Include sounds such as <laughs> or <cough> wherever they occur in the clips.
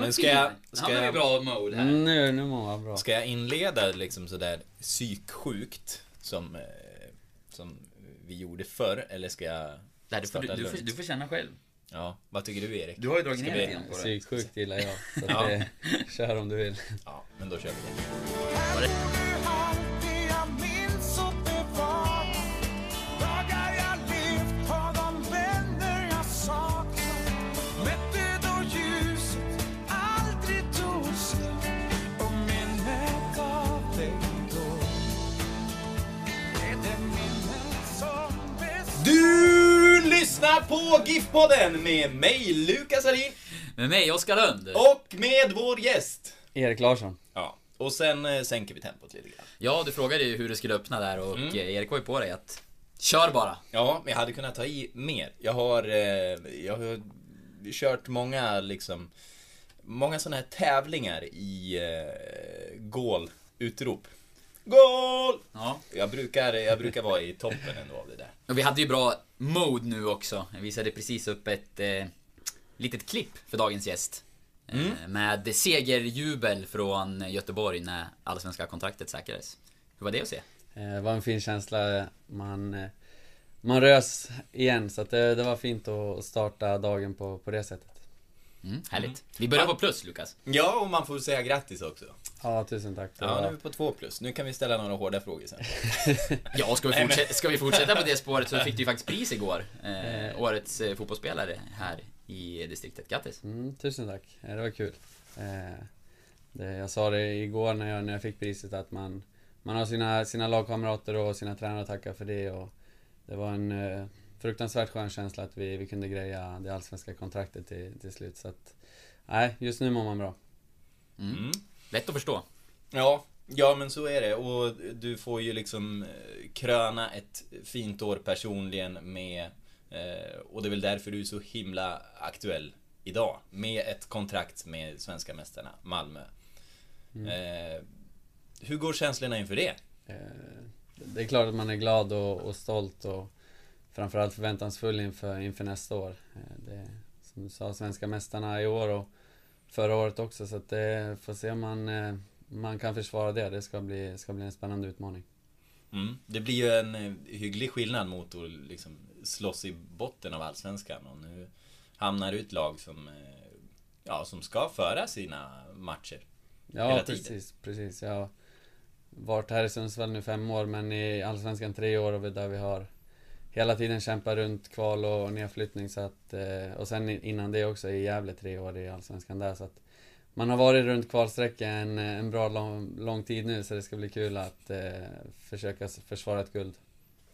Men ska jag, ska, Han är i jag, bra mode här. Mm, nu, nu mår man bra. ska jag inleda liksom sådär psyksjukt som, eh, som vi gjorde förr? Eller ska jag Nej, du, får, du, du, får, du får känna själv. Ja, vad tycker du Erik? Du har ju dragit ner lite grann på det. Psyksjukt gillar jag. Så Ja. det, kör om du vill. Ja, men då kör vi det. Lyssnar på GIF-podden med mig, Lukas Alin, Med mig, Oskar Lund. och med vår gäst. Erik Larsson. Ja, och sen eh, sänker vi tempot lite grann. Ja, du frågade ju hur du skulle öppna där och Mm. eh, Erik var ju på dig att Kör bara! Ja, men jag hade kunnat ta i mer. Jag har, eh, jag har kört många liksom, många sådana här tävlingar i eh, gål-utrop. Gål! Ja. Jag brukar, jag brukar vara i toppen ändå av det där. Och vi hade ju bra mode nu också. Jag visade precis upp ett eh, litet klipp för dagens gäst. Mm. Eh, med segerjubel från Göteborg när allsvenska kontraktet säkrades. Hur var det att se? Eh, Det var en fin känsla. Man, eh, man rös igen. Så att det, det var fint att starta dagen på, på det sättet. Mm, härligt. Vi börjar på plus, Lukas. Ja, och man får säga grattis också. Ja, tusen tack. Ja, nu är vi på två plus. Nu kan vi ställa några hårda frågor sen. <laughs> Ja, ska vi, fortsätta, ska vi fortsätta på det spåret så <laughs> fick du ju faktiskt pris igår. Eh, årets eh, fotbollsspelare här i distriktet. Grattis! mm, tusen tack. Eh, Det var kul. Eh, det, jag sa det igår när jag, när jag fick priset att man, man har sina, sina lagkamrater och sina tränare att tacka för det. Och det var en eh, fruktansvärt skön känsla att vi, vi kunde greja det allsvenska kontraktet till, till slut. Så att, nej, just nu mår man bra. Mm. Mm. Lätt att förstå. Ja, ja men så är det. Och du får ju liksom eh, kröna ett fint år personligen med eh, och det är väl därför du är så himla aktuell idag. Med ett kontrakt med svenska mästarna Malmö. Eh, hur går känslorna inför det? Det är klart att man är glad och, och stolt och framförallt förväntansfull inför, inför nästa år. Eh, Det, som du sa, svenska mästarna i år och förra året också så att det får se om man, eh, man kan försvara det. Det ska bli, ska bli en spännande utmaning. Mm. Det blir ju en eh, hygglig skillnad mot att liksom slåss i botten av Allsvenskan och nu hamnar ut lag som, ja, som ska föra sina matcher. Ja, precis, precis. Jag har varit här i Sundsvall nu fem år men i Allsvenskan tre år och där vi har hela tiden kämpa runt kval och nedflyttning så att, eh, och sen innan det också i Gävle tre år i Allsvenskan där så att man har varit runt kvalsträckan en, eh, en bra lång, lång tid nu så det ska bli kul att eh, försöka försvara ett guld.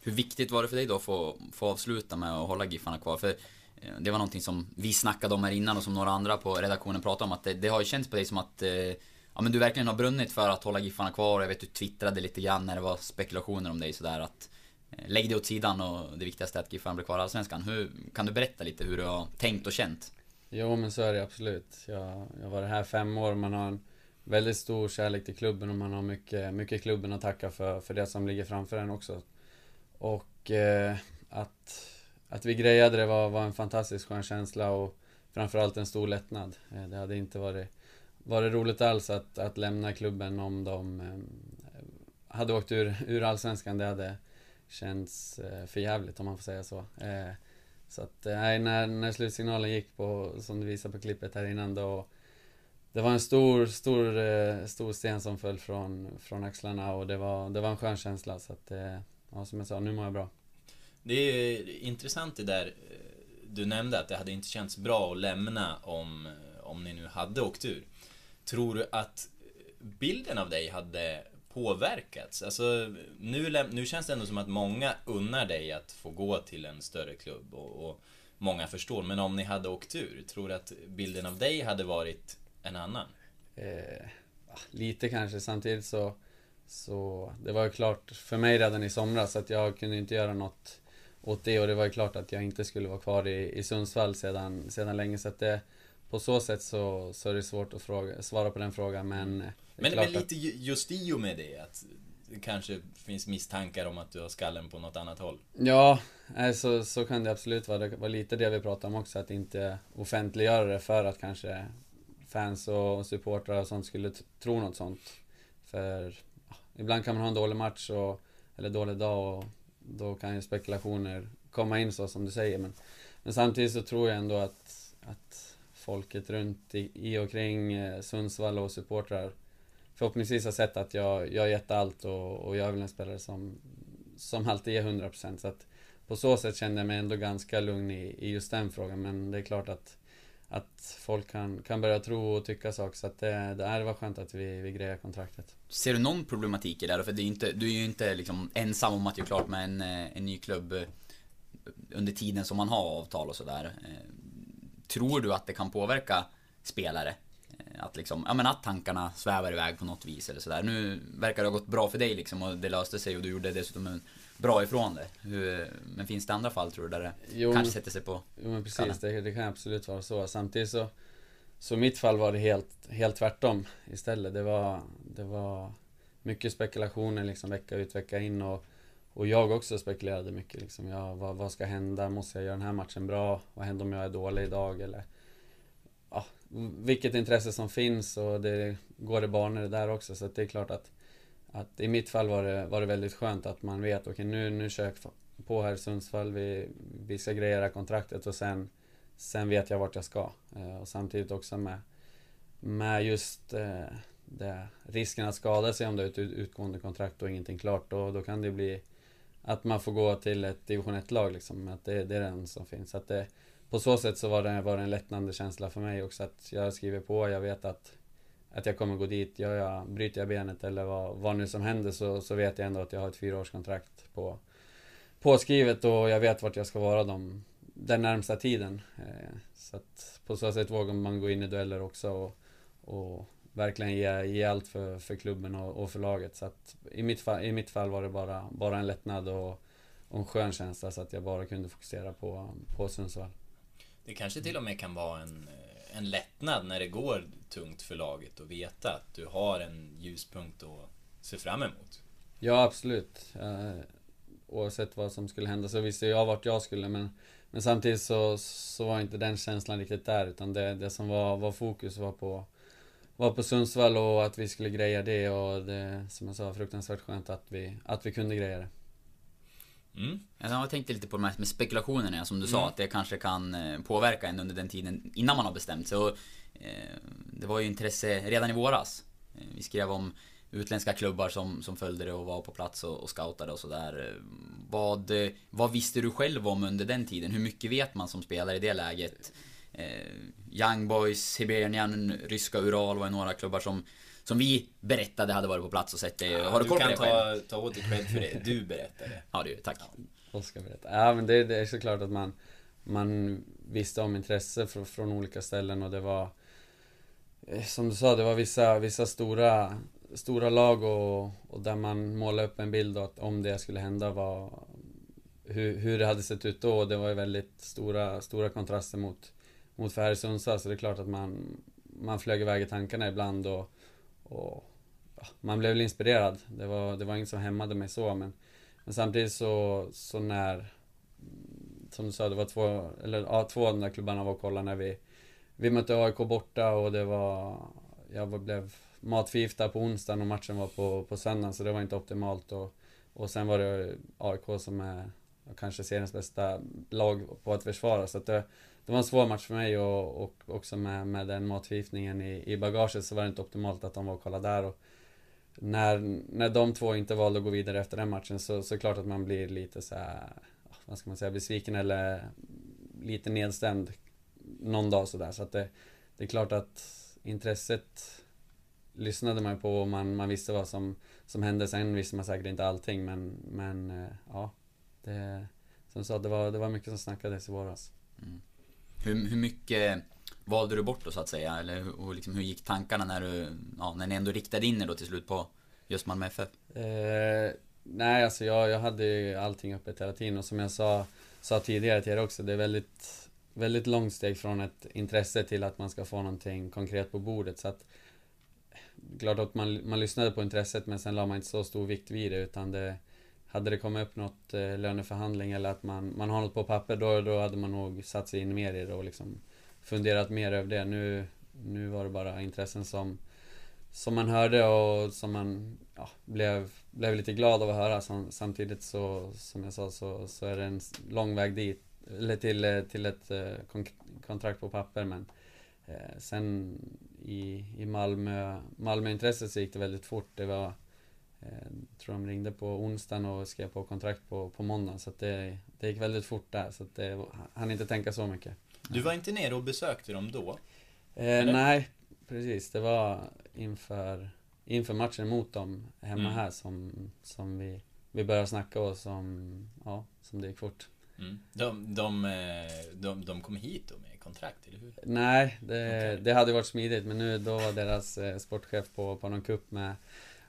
Hur viktigt var det för dig då att få, få avsluta med att hålla Giffarna kvar? För eh, det var någonting som vi snackade om här innan och som några andra på redaktionen pratade om att det, det har ju känts på dig som att eh, Ja men du verkligen har brunnit för att hålla Giffarna kvar jag vet du twittrade lite grann när det var spekulationer om dig sådär att Eh, lägg det åt sidan och det viktigaste är att Giffarna blir kvar i Allsvenskan. Hur, kan du berätta lite hur du har tänkt och känt? Jo men så är det absolut. Jag, jag har varit här fem år, man har en väldigt stor kärlek till klubben och man har mycket, mycket klubben att tacka för, för det som ligger framför en också. Och eh, att, att vi grejade det var, var en fantastiskt skön känsla och framförallt en stor lättnad. Eh, det hade inte varit, varit roligt alls att, att lämna klubben om de eh, hade åkt ur, ur Allsvenskan. Det hade Känns eh, för jävligt om man får säga så. Eh, så att, eh, nej, när, när slutsignalen gick på, som du visade på klippet här innan då Det var en stor, stor, eh, stor sten som föll från, från axlarna och det var, det var en skön känsla så att, eh, ja som jag sa, nu mår jag bra. Det är intressant det där eh, du nämnde att det hade inte känts bra att lämna om, om ni nu hade åkt ur. Tror du att bilden av dig hade påverkats? Alltså, nu, nu känns det ändå som att många unnar dig att få gå till en större klubb och, och många förstår. Men om ni hade åkt ur, tror du att bilden av dig hade varit en annan? Eh, lite kanske, samtidigt så, så det var ju klart för mig redan i somras att jag kunde inte göra något åt det och det var ju klart att jag inte skulle vara kvar i, i Sundsvall sedan, sedan länge så att det på så sätt så, så är det svårt att fråga, svara på den frågan men det är Men, men lite ju- just i och med det, att det kanske finns misstankar om att du har skallen på något annat håll. Ja, nej, så, så kan det absolut vara. Det var lite det vi pratade om också, att inte offentliggöra det för att kanske fans och supportrar och sånt skulle tro något sånt. För ja, ibland kan man ha en dålig match och, eller dålig dag och då kan ju spekulationer komma in så som du säger. Men, men samtidigt så tror jag ändå att, att folket runt i, i och kring eh, Sundsvall och supportrar förhoppningsvis har sett att jag, jag har gett allt och, och jag är väl en spelare som, som alltid ger 100% så att på så sätt kände jag mig ändå ganska lugn i, i just den frågan men det är klart att att folk kan, kan börja tro och tycka saker så att det, det, det var skönt att vi, vi grejade kontraktet. Ser du någon problematik i det? här? För det är inte, du är ju inte liksom ensam om att göra klart med en, eh, en ny klubb eh, under tiden som man har avtal och sådär. Eh, tror du att det kan påverka spelare? Att liksom, ja men att tankarna svävar iväg på något vis eller sådär. Nu verkar det ha gått bra för dig liksom och det löste sig och du gjorde dessutom en bra ifrån det. Hur, men finns det andra fall tror du där det Jo, kanske sätter sig på? Jo men precis, det, det kan absolut vara så. Samtidigt så Så mitt fall var det helt, helt tvärtom istället. Det var, det var mycket spekulationer liksom vecka ut vecka in och och jag också spekulerade mycket liksom. Ja, vad, vad ska hända? Måste jag göra den här matchen bra? Vad händer om jag är dålig idag? Eller ja, vilket intresse som finns och det går i banor där också. Så att det är klart att, att i mitt fall var det, var det väldigt skönt att man vet, okej nu, nu kör jag på här i Sundsvall, vi, vi ska greja kontraktet och sen, sen vet jag vart jag ska. Eh, och samtidigt också med, med just eh, det, risken att skada sig om det är ett ut- utgående kontrakt och ingenting klart. Då, då kan det bli att man får gå till ett division 1-lag liksom. Att det, det är den som finns. Så att det, på så sätt så var det, var det en lättnande känsla för mig också att jag skriver på, jag vet att att jag kommer gå dit, gör jag, bryter jag benet eller vad, vad nu som händer så, så vet jag ändå att jag har ett fyraårskontrakt på, påskrivet och jag vet vart jag ska vara de, den närmsta tiden. Eh, så att på så sätt vågar man gå in i dueller också och, och verkligen ge, ge allt för, för klubben och, och för laget. Så att i mitt fall, i mitt fall var det bara, bara en lättnad och, och en skön känsla så att jag bara kunde fokusera på, på Sundsvall. Det kanske till och med kan vara en, eh, en lättnad när det går tungt för laget att veta att du har en ljuspunkt att se fram emot. Ja, absolut. Eh, oavsett vad som skulle hända så visste jag vart jag skulle men, men samtidigt så, så var inte den känslan riktigt där utan det, det som var, var fokus var på var på Sundsvall och att vi skulle greja det och det, som jag sa, fruktansvärt skönt att vi, att vi kunde greja det. Mm. Jag tänkte lite på de här med spekulationerna som du sa, Mm. att det kanske kan eh, påverka en under den tiden innan man har bestämt sig. Och, eh, det var ju intresse redan i våras. Eh, Vi skrev om utländska klubbar som, som följde det och var på plats och, och scoutade och sådär. Eh, Vad, vad visste du själv om under den tiden? Hur mycket vet man som spelare i det läget? Eh, Young Boys, Hibernian, ryska Ural var ju några klubbar som som vi berättade hade varit på plats och sett det. Har du du koll på kan det själv? ta, ta åt dig cred för det. Du berättade. <laughs> Ja du, tack. Oskar berätta. Ja men det, det är såklart att man, man visste om intresse från, från olika ställen och det var eh, Som du sa, det var vissa, vissa stora, stora lag och, och där man målade upp en bild att om det skulle hända var hur, hur det hade sett ut då och det var ju väldigt stora, stora kontraster mot, mot för här i Sundsvall så det är klart att man, man flög iväg i tankarna ibland och, och ja, man blev väl inspirerad. Det var, det var inget som hämmade mig så men men samtidigt så, så när Som du sa, det var två, eller ja, två av de där klubbarna var och kollade när vi Vi mötte AIK borta och det var Jag blev matförgiftad på onsdagen och matchen var på, på söndagen så det var inte optimalt och Och sen var det AIK som är Kanske seriens bästa lag på att försvara så att det det var en svår match för mig och, och också med, med den matförgiftningen i, i bagaget så var det inte optimalt att de var och kollade där och när, när de två inte valde att gå vidare efter den matchen så, så är det klart att man blir lite så här, ah, vad ska man säga, besviken eller lite nedstämd någon dag sådär. Så att det, det är klart att intresset lyssnade man på och man, man visste vad som, som hände. Sen visste man säkert inte allting men, men eh, ja. Det, som du sa, det var, det var mycket som snackades i våras. Mm. Hur, hur mycket valde du bort då så att säga? Eller hur, och liksom, hur gick tankarna när du, ja, när ni ändå riktade in er då till slut på just Malmö FF? Eh, nej, alltså jag, jag hade ju allting öppet hela tiden och som jag sa, sa tidigare till er också, det är väldigt, väldigt långt steg från ett intresse till att man ska få någonting konkret på bordet. Så att, klart att man, man lyssnade på intresset men sen la man inte så stor vikt vid det utan det hade det kommit upp något eh, löneförhandling eller att man, man har något på papper då, då hade man nog satt sig in mer i det och liksom funderat mer över det. Nu, nu var det bara intressen som, som man hörde och som man ja, blev, blev lite glad av att höra. Som, samtidigt så, som jag sa, så, så är det en lång väg dit, eller till, eh, till ett eh, kontrakt på papper. Men eh, sen i, i Malmö, Malmöintresset så gick det väldigt fort. Det var tror de ringde på onsdagen och skrev på kontrakt på, på måndagen. Så det, det gick väldigt fort där. Så att det hann inte tänka så mycket. Du var inte nere och besökte dem då? Eh, nej, precis. Det var inför, inför matchen mot dem hemma Mm. här som, som vi, vi började snacka och som, ja, som det gick fort. Mm. De, de, eh, de, de kom hit då med kontrakt, eller hur? Nej, det, Okej. det hade varit smidigt men nu då var deras eh, sportchef på, på någon kupp med,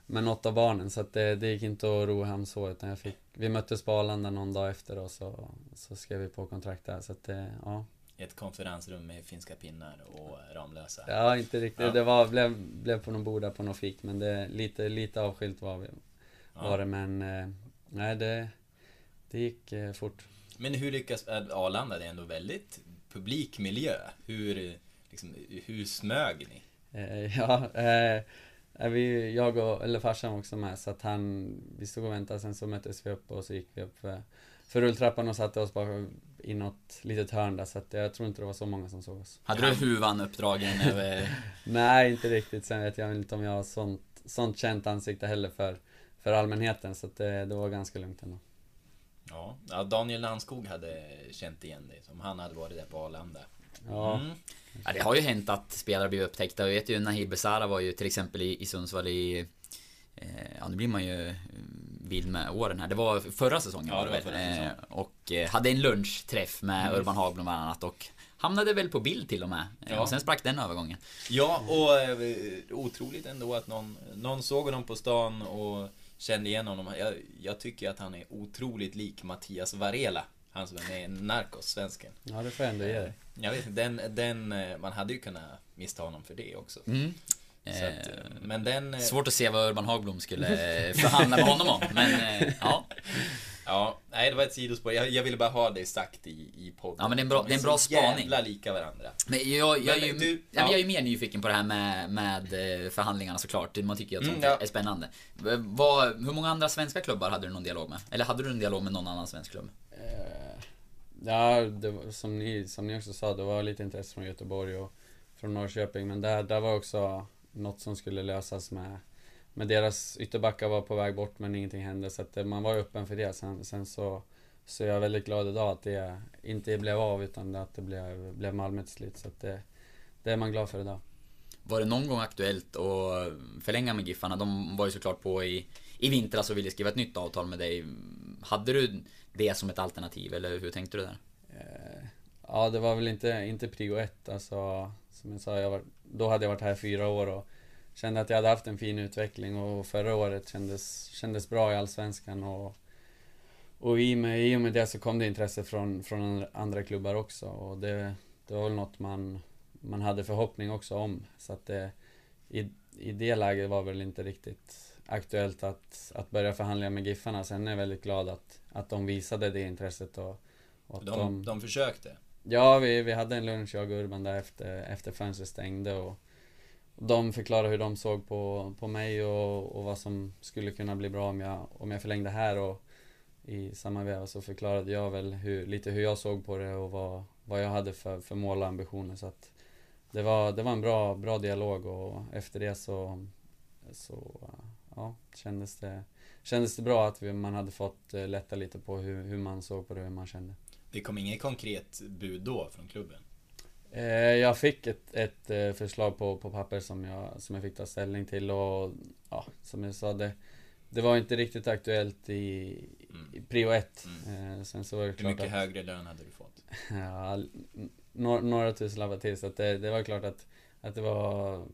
med något av barnen så att det, det gick inte att ro hem så utan jag fick, vi möttes på Arlanda någon dag efter och så, så skrev vi på kontrakt där så att det, ja. Ett konferensrum med finska pinnar och Ramlösa. Ja, inte riktigt. Ja. Det var, blev, blev på någon bord där på någon fik men det, lite, lite avskilt var, vi, Ja. var det men eh, nej det, det gick eh, fort. Men hur lyckas äh, Arlanda? Det är ändå väldigt publik miljö. Hur, liksom, hur smög ni? Eh, <laughs> ja, eh, är vi, jag och, eller farsan också med så att han, vi stod och väntade sen så möttes vi upp och så gick vi upp för, för rulltrappan och satte oss bara i något litet hörn där så att jag tror inte det var så många som såg oss. Hade du huvan uppdragen <laughs> över... Nej, inte riktigt. Sen vet jag inte om jag har sånt, sånt känt ansikte heller för, för allmänheten så att det, det var ganska lugnt ändå. Ja, ja, Daniel Landskog hade känt igen dig, som han hade varit där på Arlanda. Ja, Mm. Ja, det har ju hänt att spelare blir upptäckta. Jag vet ju Nahir Besara var ju till exempel i, i Sundsvall i... Eh, ja, nu blir man ju eh, vild med åren här. Det var förra säsongen Ja, var det väl. förra Eh, säsongen. och eh, hade en lunchträff med Urban Hagblom bland annat och hamnade väl på bild till och med. Ja. Och sen sprack den övergången. Ja, och otroligt ändå att någon, någon såg honom på stan och kände igen honom. Jag, jag tycker att han är otroligt lik Mattias Varela. Han som är med i Narcos, svensken. ja det får jag ändå ge dig. Jag vet inte, den, den, eh, man hade ju kunnat missta honom för det också. Mm. Så att, eh, men den... eh, Svårt att se vad Urban Hagblom skulle eh, förhandla med honom om. Men eh, ja. <laughs> Ja, nej det var ett sidospår. Jag, jag ville bara ha det sagt i, i podden. Ja, men det är en bra- De det är en bra spaning. jävla lika varandra. Men jag, jag, är ju, Men du- ja. ja. men jag är ju mer nyfiken på det här med, med eh, förhandlingarna såklart. Man tycker ju att Mm, sånt ja. är spännande. V- Vad, hur många andra svenska klubbar hade du någon dialog med? Eller hade du en dialog med någon annan svensk klubb? Eh, Ja, det var, som, ni, som ni också sa, det var lite intresse från Göteborg och från Norrköping. Men där, där var också något som skulle lösas med, med deras ytterbackar var på väg bort men ingenting hände. Så att eh, man var öppen för det. Sen, sen så, så är jag väldigt glad idag att det inte blev av utan att det blev, blev Malmö till slut. Så att det, det är man glad för idag. Var det någon gång aktuellt att förlänga med Giffarna? De var ju såklart på i, i vintras och ville skriva ett nytt avtal med dig. Hade du det som ett alternativ eller hur tänkte du där? Eh, ja, det var väl inte, inte prio ett. Alltså, som jag sa, jag var, då hade jag varit här i fyra år och kände att jag hade haft en fin utveckling och förra året kändes, kändes bra i Allsvenskan och, och i, med, i och med det så kom det intresse från, från andra- andra klubbar också och det, det var väl något man, man hade förhoppning också om. Så att det, i, i det läget var väl inte riktigt aktuellt att, att börja förhandla med Giffarna. Sen är jag väldigt glad att, att de visade det intresset och, och att De, de försökte. Ja, vi, vi hade en lunch jag och Urban där efter, efter fönstret stängde och och de förklarade hur de såg på, på mig och, och vad som skulle kunna bli bra om jag, om jag förlängde här och i samma veva så förklarade jag väl hur, lite hur jag såg på det och vad, vad jag hade för, för mål och ambitioner så att det var, det var en bra, bra dialog och efter det så, så ja, kändes det, kändes det bra att vi, man hade fått eh, lätta lite på hur, hur man såg på det och hur man kände. Det kom inget konkret bud då från klubben. Eh, Jag fick ett, ett eh, förslag på, på papper som jag, som jag fick ta ställning till och ja, som jag sa det Det var inte riktigt aktuellt i, i prio ett. Eh, sen så var det Hur mycket att, högre lön hade du fått? <laughs> ja, några, några tusenlappar till så att det, det var klart att, att det var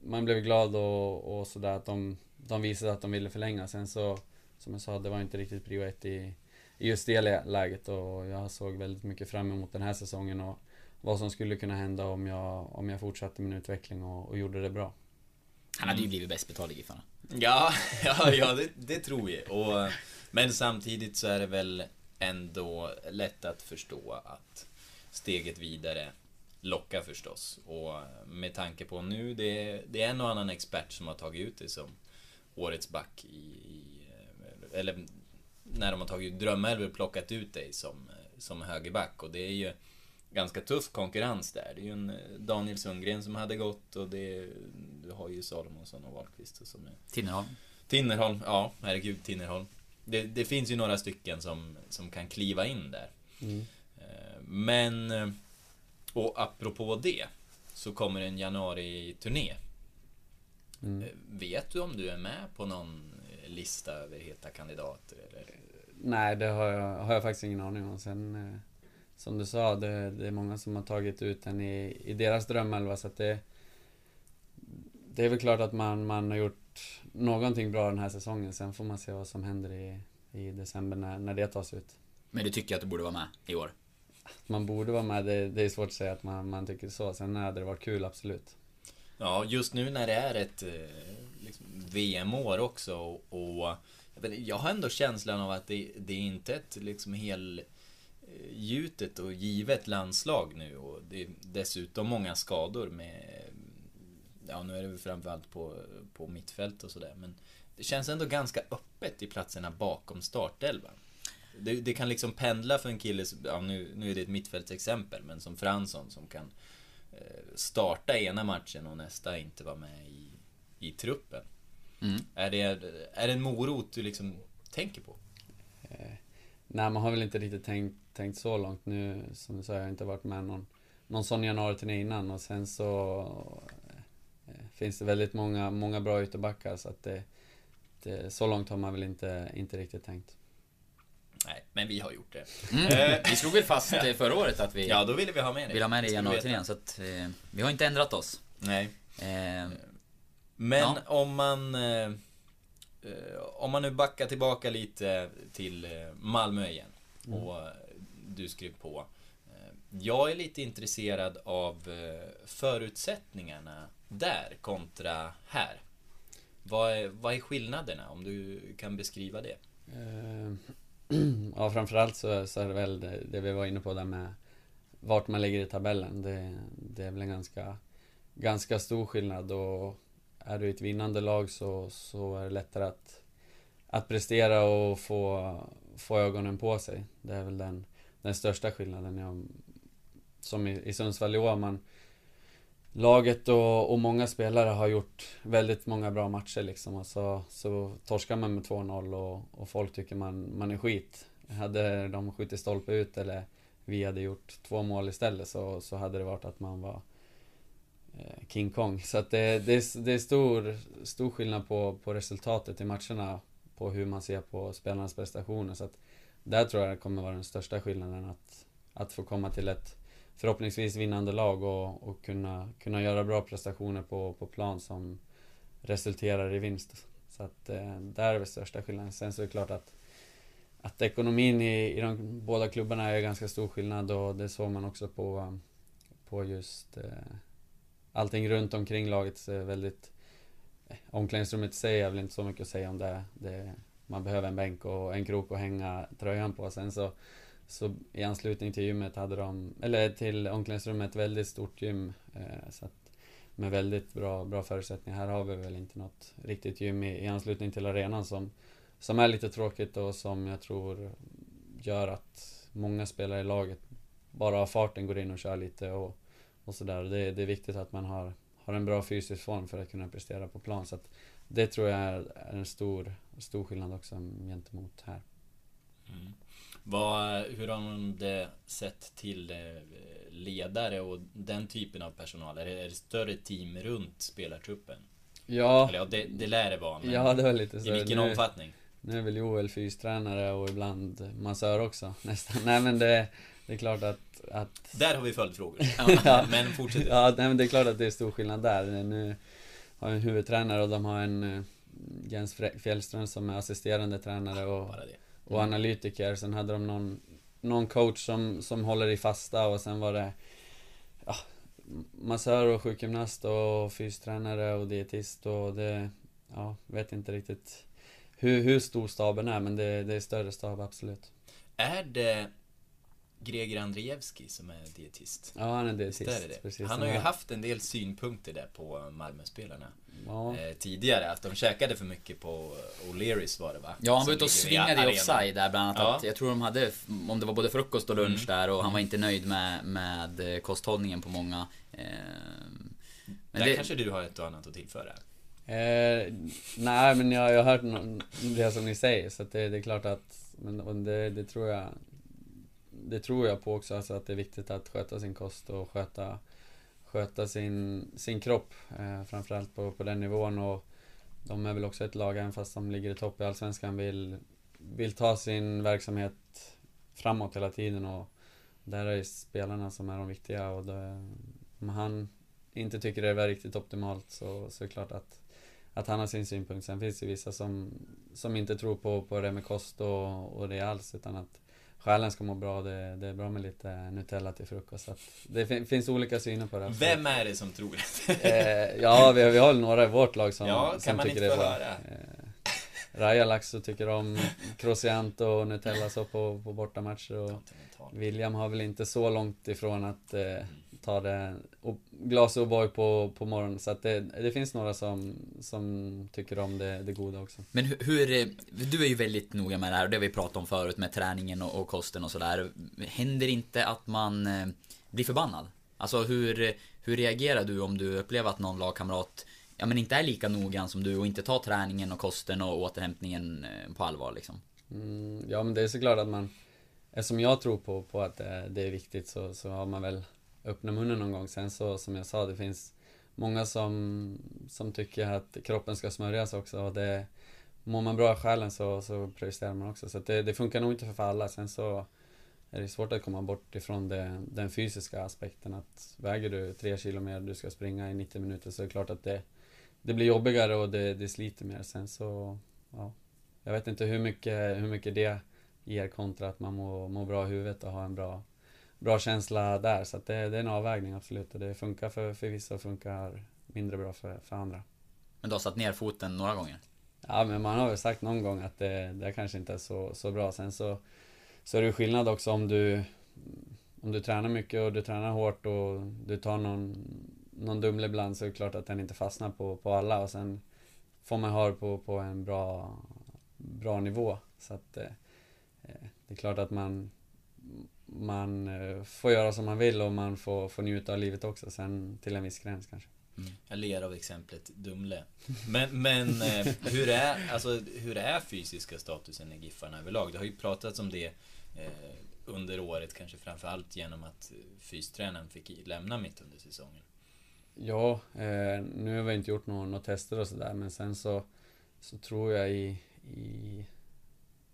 Man blev glad och, och sådär att de, de visade att de ville förlänga. Sen så Som jag sa, det var inte riktigt prio ett i, i just det lä- läget och jag såg väldigt mycket fram emot den här säsongen och vad som skulle kunna hända om jag, om jag fortsatte min utveckling och, och gjorde det bra. Han hade ju blivit bäst betald i Giffarna. Ja, <laughs> ja, ja det, det tror vi. Och, men samtidigt så är det väl ändå lätt att förstå att steget vidare lockar förstås. Och med tanke på nu, det är, det är en och annan expert som har tagit ut det som årets back i, i eller när de har tagit Drömälver och plockat ut dig som, som högerback. Och det är ju ganska tuff konkurrens där. Det är ju en Daniel Sundgren som hade gått och det, du har ju Salomonsson och Wahlqvist och som är Tinnerholm. Tinnerholm, ja herregud Tinnerholm. Det, det finns ju några stycken som, som kan kliva in där. Mm. Eh, Men, eh, och apropå det, så kommer en januari-turné. Mm. Eh, Vet du om du är med på någon eh, lista över heta kandidater? Eller? Nej, det har jag, har jag faktiskt ingen aning om. Sen, eh, som du sa, det, det är många som har tagit ut den i, i deras drömelva, så att det... Det är väl klart att man, man har gjort någonting bra den här säsongen. Sen får man se vad som händer i, i december när, när det tas ut. Men du tycker att du borde vara med i år? Man borde vara med, det, det är svårt att säga att man, man tycker så. Sen hade det varit kul, absolut. Ja, just nu när det är ett eh, liksom, VM-år också och, och jag, har ändå känslan av att det, det är inte ett liksom hel eh, gjutet och givet landslag nu och det är dessutom många skador med Ja, nu är det väl framförallt på, på mittfält och sådär men det känns ändå ganska öppet i platserna bakom startelvan. Det, det kan liksom pendla för en kille, som- ja, nu, nu är det ett mittfältsexempel, men som Fransson som kan eh, starta ena matchen och nästa inte vara med i, i truppen. Mm. Är, det, är det en morot du liksom tänker på? Nej, man har väl inte riktigt tänkt, tänkt så långt nu. Som du sa, jag har inte varit med någon, någon sån januari innan och sen så eh, finns det väldigt många, många bra ytterbackar så att det, det, så långt har man väl inte, inte riktigt tänkt. Nej, men vi har gjort det. Mm. Eh, Vi slog väl fast eh, förra året att vi Ja, då ville vi ha med det. vill ha med det i januari-turnén, så att eh, vi har inte ändrat oss. Nej. Eh, Men Ja. om man... Eh, eh, om man nu backar tillbaka lite till eh, Malmö igen. Och eh, du skrev på. Eh, Jag är lite intresserad av eh, förutsättningarna där kontra här. Vad är, vad är skillnaderna? Om du kan beskriva det. <clears throat> Ja, framförallt så, så är det väl det, det vi var inne på där med vart man ligger i tabellen. Det, det är väl en ganska, ganska stor skillnad och är du i ett vinnande lag så, så är det lättare att, att prestera och få, få ögonen på sig. Det är väl den, den största skillnaden. Jag, som i, i Sundsvall i år, man, laget och, och många spelare har gjort väldigt många bra matcher liksom. Och så, så torskar man med 2-0 och, och folk tycker man, man är skit. Hade de skjutit stolpe ut eller vi hade gjort två mål istället så, så hade det varit att man var eh, King Kong. Så att det, det, är, det är stor, stor skillnad på, på resultatet i matcherna. På hur man ser på spelarnas prestationer. Så att där tror jag det kommer vara den största skillnaden. Att, att få komma till ett förhoppningsvis vinnande lag och, och kunna, kunna göra bra prestationer på, på plan som resulterar i vinst. Så att eh, där är väl största skillnaden. Sen så är det klart att, att ekonomin i, i de båda klubbarna är ganska stor skillnad och det såg man också på, på just eh, allting runt omkring laget är väldigt eh, Omklädningsrummet säger jag väl inte så mycket att säga om det. det. Man behöver en bänk och en krok att hänga tröjan på. Sen så så i anslutning till gymmet hade de, eller till omklädningsrummet, ett väldigt stort gym. Eh, så att, med väldigt bra, bra förutsättningar. Här har vi väl inte något riktigt gym i, i anslutning till arenan som, som är lite tråkigt och som jag tror gör att många spelare i laget bara av farten går in och kör lite och, och sådär. Det, det är viktigt att man har, har en bra fysisk form för att kunna prestera på plan. Så att det tror jag är, är en stor, stor skillnad också gentemot här. Mm. Vad, hur har man det sett till eh, ledare och den typen av personal? Är det, är det större team runt spelartruppen? Ja, Eller ja, det, det lär det vara, men ja det var lite så. i vilken Nu- omfattning? nu är väl Joel fystränare och ibland massör också <laughs> nästan. Nej men det, det är klart att, att Där har vi följdfrågor. <laughs> Ja. Men fortsätt. Ja, nej, men det är klart att det är stor skillnad där. Nu har jag en huvudtränare och de har en eh, Jens Fjällström som är assisterande tränare och, Bara det. Och analytiker. Sen hade de någon, någon coach som, som håller i fasta och sen var det ja, massör och sjukgymnast och fystränare och dietist och det, ja, vet inte riktigt hur, hur stor staben är men det, det är större stab absolut. Är det Greger Andrejevski som är dietist? Ja, han är dietist. är det? Precis. Han har ju haft en del synpunkter där på Malmöspelarna Ja, eh, tidigare. Att de käkade för mycket på O'Learys var det va? Ja, han var ute och svingade i offside där bland annat. Ja. Att jag tror de hade, om det var både frukost och lunch Mm. där och han var inte nöjd med, med eh, kosthållningen på många. Eh, men Där det, kanske du har ett och annat att tillföra. Eh, nej men jag, jag har hört nå- det som ni säger så att det, det är klart att men, men det, det tror jag det tror jag på också alltså att det är viktigt att sköta sin kost och sköta Sköta sin, sin kropp eh, Framförallt på, på den nivån. Och De är väl också ett lag även fast de ligger i topp i Allsvenskan vill Vill ta sin verksamhet Framåt hela tiden. Och Där är det spelarna som är de viktiga. Och det, om han inte tycker det är riktigt optimalt så, så är det klart att att han har sin synpunkt. Sen finns det vissa som, som inte tror på, på det med kost och, och det alls, utan att själen ska må bra. Det, det är bra med lite Nutella till frukost. Så det fin, finns olika syner på det. Vem är det som tror det? Eh, ja, vi, vi har några i vårt lag som, Ja, kan som tycker det är bra. Eh, Raja Laxo tycker om Croissant och Nutella så på, på bortamatcher. Och. William har väl inte så långt ifrån att eh, ta det och glas O'boy på, på morgonen. Så att det, det finns några som, som tycker om det, det goda också. men hur, hur, eh, du är ju väldigt noga med det här och det har vi pratat om förut med träningen och, och kosten och sådär. Händer inte att man eh, blir förbannad? Alltså hur, hur reagerar du om du upplever att någon lagkamrat ja, men inte är lika noggrann som du och inte tar träningen och kosten och återhämtningen eh, på allvar liksom? Mm, ja men det är såklart att man Eftersom jag tror på, på att det, det är viktigt så, så har man väl öppna munnen någon gång. Sen så som jag sa, det finns många som, som tycker att kroppen ska smörjas också. Och det, mår man bra i själen så, så presterar man också. Så att det, det funkar nog inte för alla. Sen så är det svårt att komma bort ifrån det, den fysiska aspekten. Att väger du tre kilo mer och du ska springa i 90 minuter så är det klart att det, det blir jobbigare och det, det sliter mer. Sen så, ja. Jag vet inte hur mycket, hur mycket det ger kontra att man mår, mår bra i huvudet och har en bra, bra känsla där. Så det, det är en avvägning absolut. Och det funkar för, för vissa och funkar mindre bra för, för andra. Men du har satt ner foten några gånger? Ja, men man har väl sagt någon gång att det, det kanske inte är så, så bra. Sen så, så är det skillnad också om du, om du tränar mycket och du tränar hårt och du tar någon, någon dumle ibland så är det klart att den inte fastnar på, på alla och sen får man ha det på, på en bra, bra nivå. Så att eh, eh, det är klart att man, man eh, får göra som man vill och man får, får njuta av livet också sen till en viss gräns kanske. Jag ler av exemplet Dumle. Men, men eh, hur, är, alltså, hur är fysiska statusen i Giffarna överlag? Det har ju pratats om det eh, under året, kanske framförallt genom att fystränaren fick lämna mitt under säsongen. Ja, eh, nu har vi inte gjort några tester och sådär men sen så, så tror jag i, i,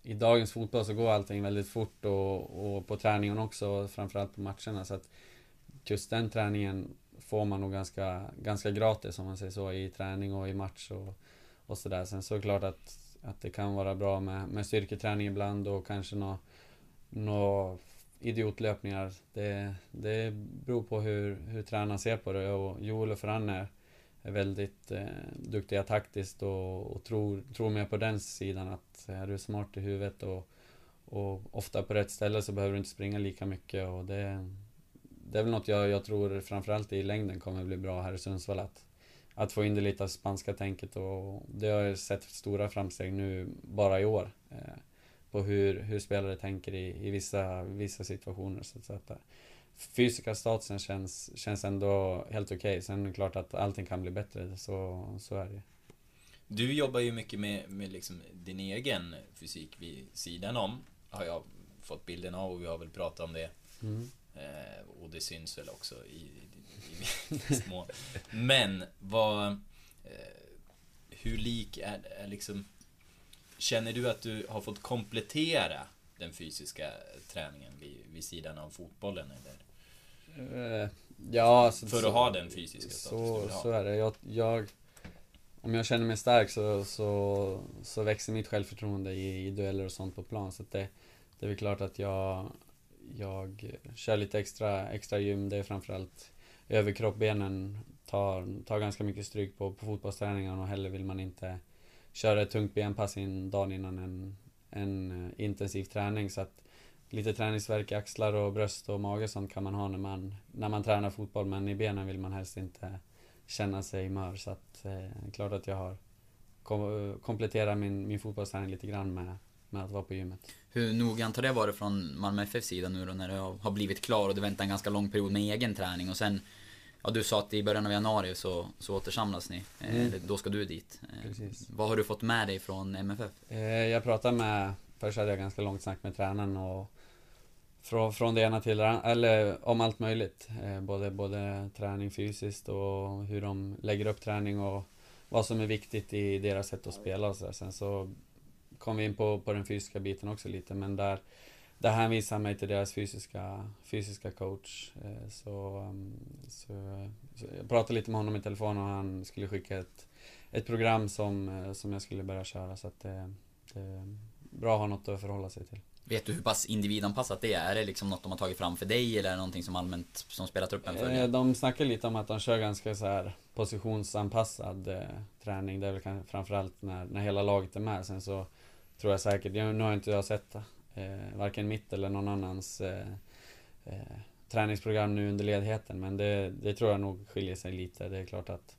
i dagens fotboll så går allting väldigt fort och, och på träningen också, framförallt på matcherna så att just den träningen får man nog ganska, ganska gratis om man säger så i träning och i match och, och sådär. Sen så är det klart att, att det kan vara bra med, med styrketräning ibland och kanske några nå idiotlöpningar. Det, det beror på hur, hur tränaren ser på det och Joel och Ferran är, är väldigt eh, duktiga taktiskt och, och tror, tror mer på den sidan att är du smart i huvudet och, och ofta på rätt ställe så behöver du inte springa lika mycket och det, det är väl något jag, jag tror framförallt i längden kommer bli bra här i Sundsvall att, att få in det lite av spanska tänket och det har jag sett stora framsteg nu bara i år. Eh, på hur, hur spelare tänker i, i vissa, vissa situationer. Så, så att, fysiska statusen känns, känns ändå helt okej. Sen är det klart att allting kan bli bättre, så, så är det Du jobbar ju mycket med, med liksom din egen fysik vid sidan om. Har jag fått bilden av och vi har väl pratat om det. mm. Eh, och det syns väl också i, i, i mån. Men vad... Eh, hur lik är, är liksom... Känner du att du har fått komplettera den fysiska träningen vid, vid sidan av fotbollen? Eller? Eh, ja, alltså, För att ha den fysiska status du så, så är det. Jag, jag, om jag känner mig stark så, så, så växer mitt självförtroende i, i dueller och sånt på plan. Så det, det är väl klart att jag, jag kör lite extra, extra gym. Det är framförallt överkropp, benen tar, tar ganska mycket stryk på, på fotbollsträningarna och heller vill man inte köra ett tungt benpass in dagen innan en, en eh, intensiv träning. Så att lite träningsvärk i axlar och bröst och mage och sånt kan man ha när man, när man tränar fotboll. Men i benen vill man helst inte känna sig mör. Så att eh, klart att jag har kom, kompletterat min, min fotbollsträning lite grann med, med att vara på gymmet. Hur noggrant har det varit från Malmö FFs sida nu då när det har blivit klar och du väntar en ganska lång period med egen träning och sen Ja du sa att i början av januari så, så återsamlas ni. Eh, Mm. eller Då ska du dit. Eh, Precis. Vad har du fått med dig från MFF? Eh, jag pratade med, först hade jag ganska långt snack med tränaren och från, från det ena till det andra, eller om allt möjligt. Eh, både, både träning fysiskt och hur de lägger upp träning och vad som är viktigt i deras sätt att spela och så där. Sen så kom vi in på, på den fysiska biten också lite, men där, där hänvisade han mig till deras fysiska, fysiska coach. Eh, så, mm, så, så jag pratade lite med honom i telefon och han skulle skicka ett, ett program som, eh, som jag skulle börja köra så att det, det är bra att ha något att förhålla sig till. Vet du hur pass individanpassat det är? Är det liksom något de har tagit fram för dig eller är det någonting som allmänt som spelartruppen följer? Eh, de snackar lite om att de kör ganska så här positionsanpassad eh, träning. Det är väl framförallt när, när hela laget är med. Sen så tror jag säkert, jag, nu har inte jag sett eh, varken mitt eller någon annans eh, eh, träningsprogram nu under ledigheten. Men det, det tror jag nog skiljer sig lite. Det är klart att,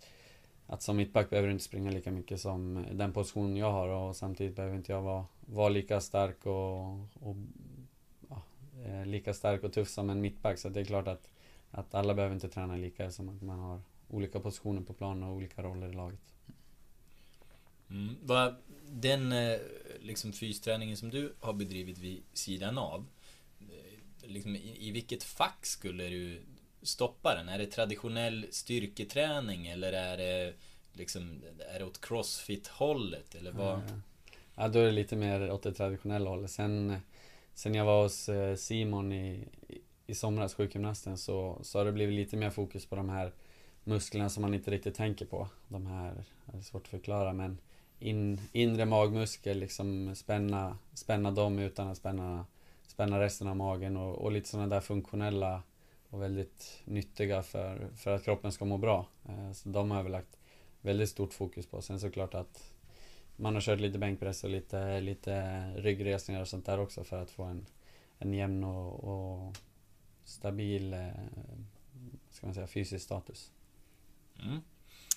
att som mittback behöver du inte springa lika mycket som den position jag har och samtidigt behöver inte jag vara, vara lika stark och, och ja, eh, lika stark och tuff som en mittback. Så det är klart att att alla behöver inte träna lika som att man har olika positioner på planen och olika roller i laget. Mm. Den eh, liksom fysträningen som du har bedrivit vid sidan av, eh, liksom, i, i vilket fack skulle du stoppa den? Är det traditionell styrketräning eller är det liksom, är det åt crossfit-hållet? Eller vad? Ja, då är det lite mer åt det traditionella hållet. Sen, sen jag var hos eh, Simon i, i- i somras, sjukgymnasten, så, så har det blivit lite mer fokus på de här musklerna som man inte riktigt tänker på. De här, det är svårt att förklara men in, inre magmuskel, liksom spänna, spänna dem utan att spänna, spänna resten av magen och, och lite sådana där funktionella och väldigt nyttiga för, för att kroppen ska må bra. Eh, Så de har jag väl lagt väldigt stort fokus på. Sen såklart att man har kört lite bänkpress och lite, lite ryggresningar och sånt där också för att få en, en jämn och, och stabil eh, ska man säga, fysisk status. Mm.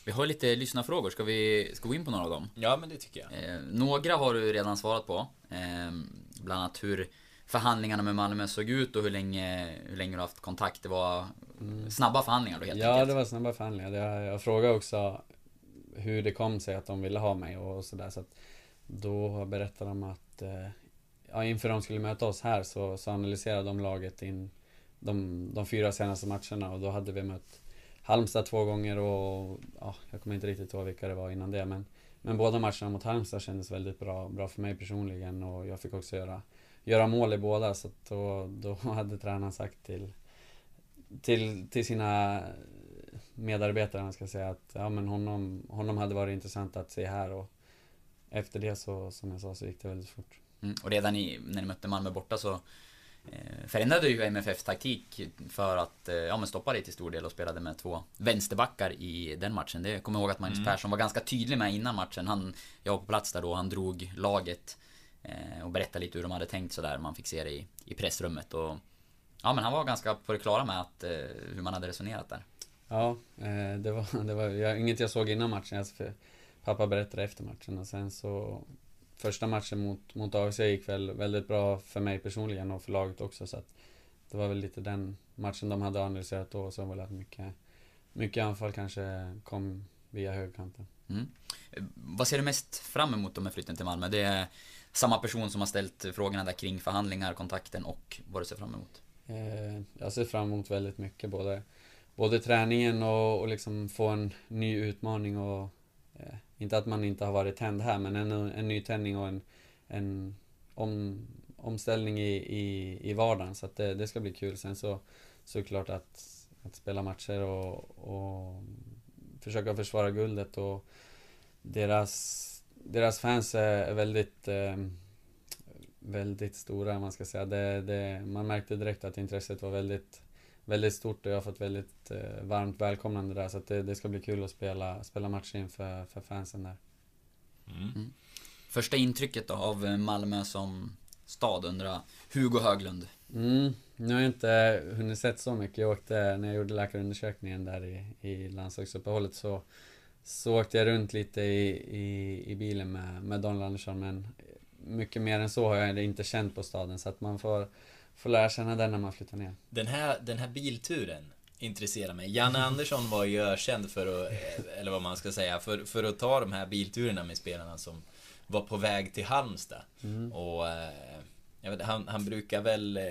Vi har lite lyssnarfrågor, ska vi ska vi gå in på några av dem? Ja, men det tycker jag. Eh, några har du redan svarat på. Eh, bland annat hur förhandlingarna med Malmö såg ut och hur länge, hur länge du har haft kontakt. Det var snabba förhandlingar då helt Ja, enkelt. det var snabba förhandlingar. Jag, jag frågade också hur det kom sig att de ville ha mig och sådär. Så att då berättade de att eh, ja, inför de skulle möta oss här så, så analyserade de laget in de, de fyra senaste matcherna och då hade vi mött Halmstad två gånger och ja, jag kommer inte riktigt ihåg vilka det var innan det men Men båda matcherna mot Halmstad kändes väldigt bra, bra för mig personligen och jag fick också göra Göra mål i båda så att då, då <laughs> hade tränaren sagt till Till, till sina medarbetare, man ska säga att ja men honom, honom hade varit intressant att se här och Efter det så, som jag sa, så gick det väldigt fort Mm. Och redan i, när ni mötte Malmö borta så eh, förändrade ju MFFs taktik för att eh, ja, men stoppa dig till stor del och spelade med två vänsterbackar i den matchen. Det kommer jag ihåg att Magnus Persson var ganska tydlig med innan matchen. Han, jag var på plats där då, han drog laget och berättade lite hur de hade tänkt sådär. Man fick se det i, i pressrummet och Ja men han var ganska på det klara med att, eh, hur man hade resonerat där. Ja, eh, det var, <laughs> det var jag, inget jag såg innan matchen. Jag, för pappa berättade efter matchen och sen så Första matchen mot, mot AFC gick väl väldigt bra för mig personligen och för laget också så att Det var väl lite den matchen de hade analyserat då och var det att mycket Mycket anfall kanske kom via högerkanten. Mm. Eh, Vad ser du mest fram emot med flytten till Malmö? Det är samma person som har ställt frågorna där kring förhandlingar, kontakten och vad du ser fram emot. Eh, jag ser fram emot väldigt mycket, både, både träningen och, och liksom få en ny utmaning och eh, inte att man inte har varit tänd här, men en, en nytändning och en, en om, omställning i, i, i vardagen. Så att det, det ska bli kul. Sen så såklart att, att spela matcher och, och försöka försvara guldet och deras, deras fans är väldigt eh, väldigt stora, man ska säga. Det, det, man märkte direkt att intresset var väldigt, väldigt stort och jag har fått väldigt eh, varmt välkomnande där. Så att det, det ska bli kul att spela, spela matcher inför för fansen där. Mm. Första intrycket då av Malmö som stad undrar Hugo Höglund. Mm, nu har jag inte hunnit sett så mycket. Jag åkte, när jag gjorde läkarundersökningen där i, i landslagsuppehållet så, så åkte jag runt lite i, i, i bilen med, med Daniel Andersson men mycket mer än så har jag inte känt på staden så att man får, får lära känna den när man flyttar ner. Den här, den här bilturen intresserar mig. Janne Andersson var ju ökänd för att, eller vad man ska säga, för, för att ta de här bilturerna med spelarna som var på väg till Halmstad. Mm. Och eh, jag vet, han, han brukar väl eh,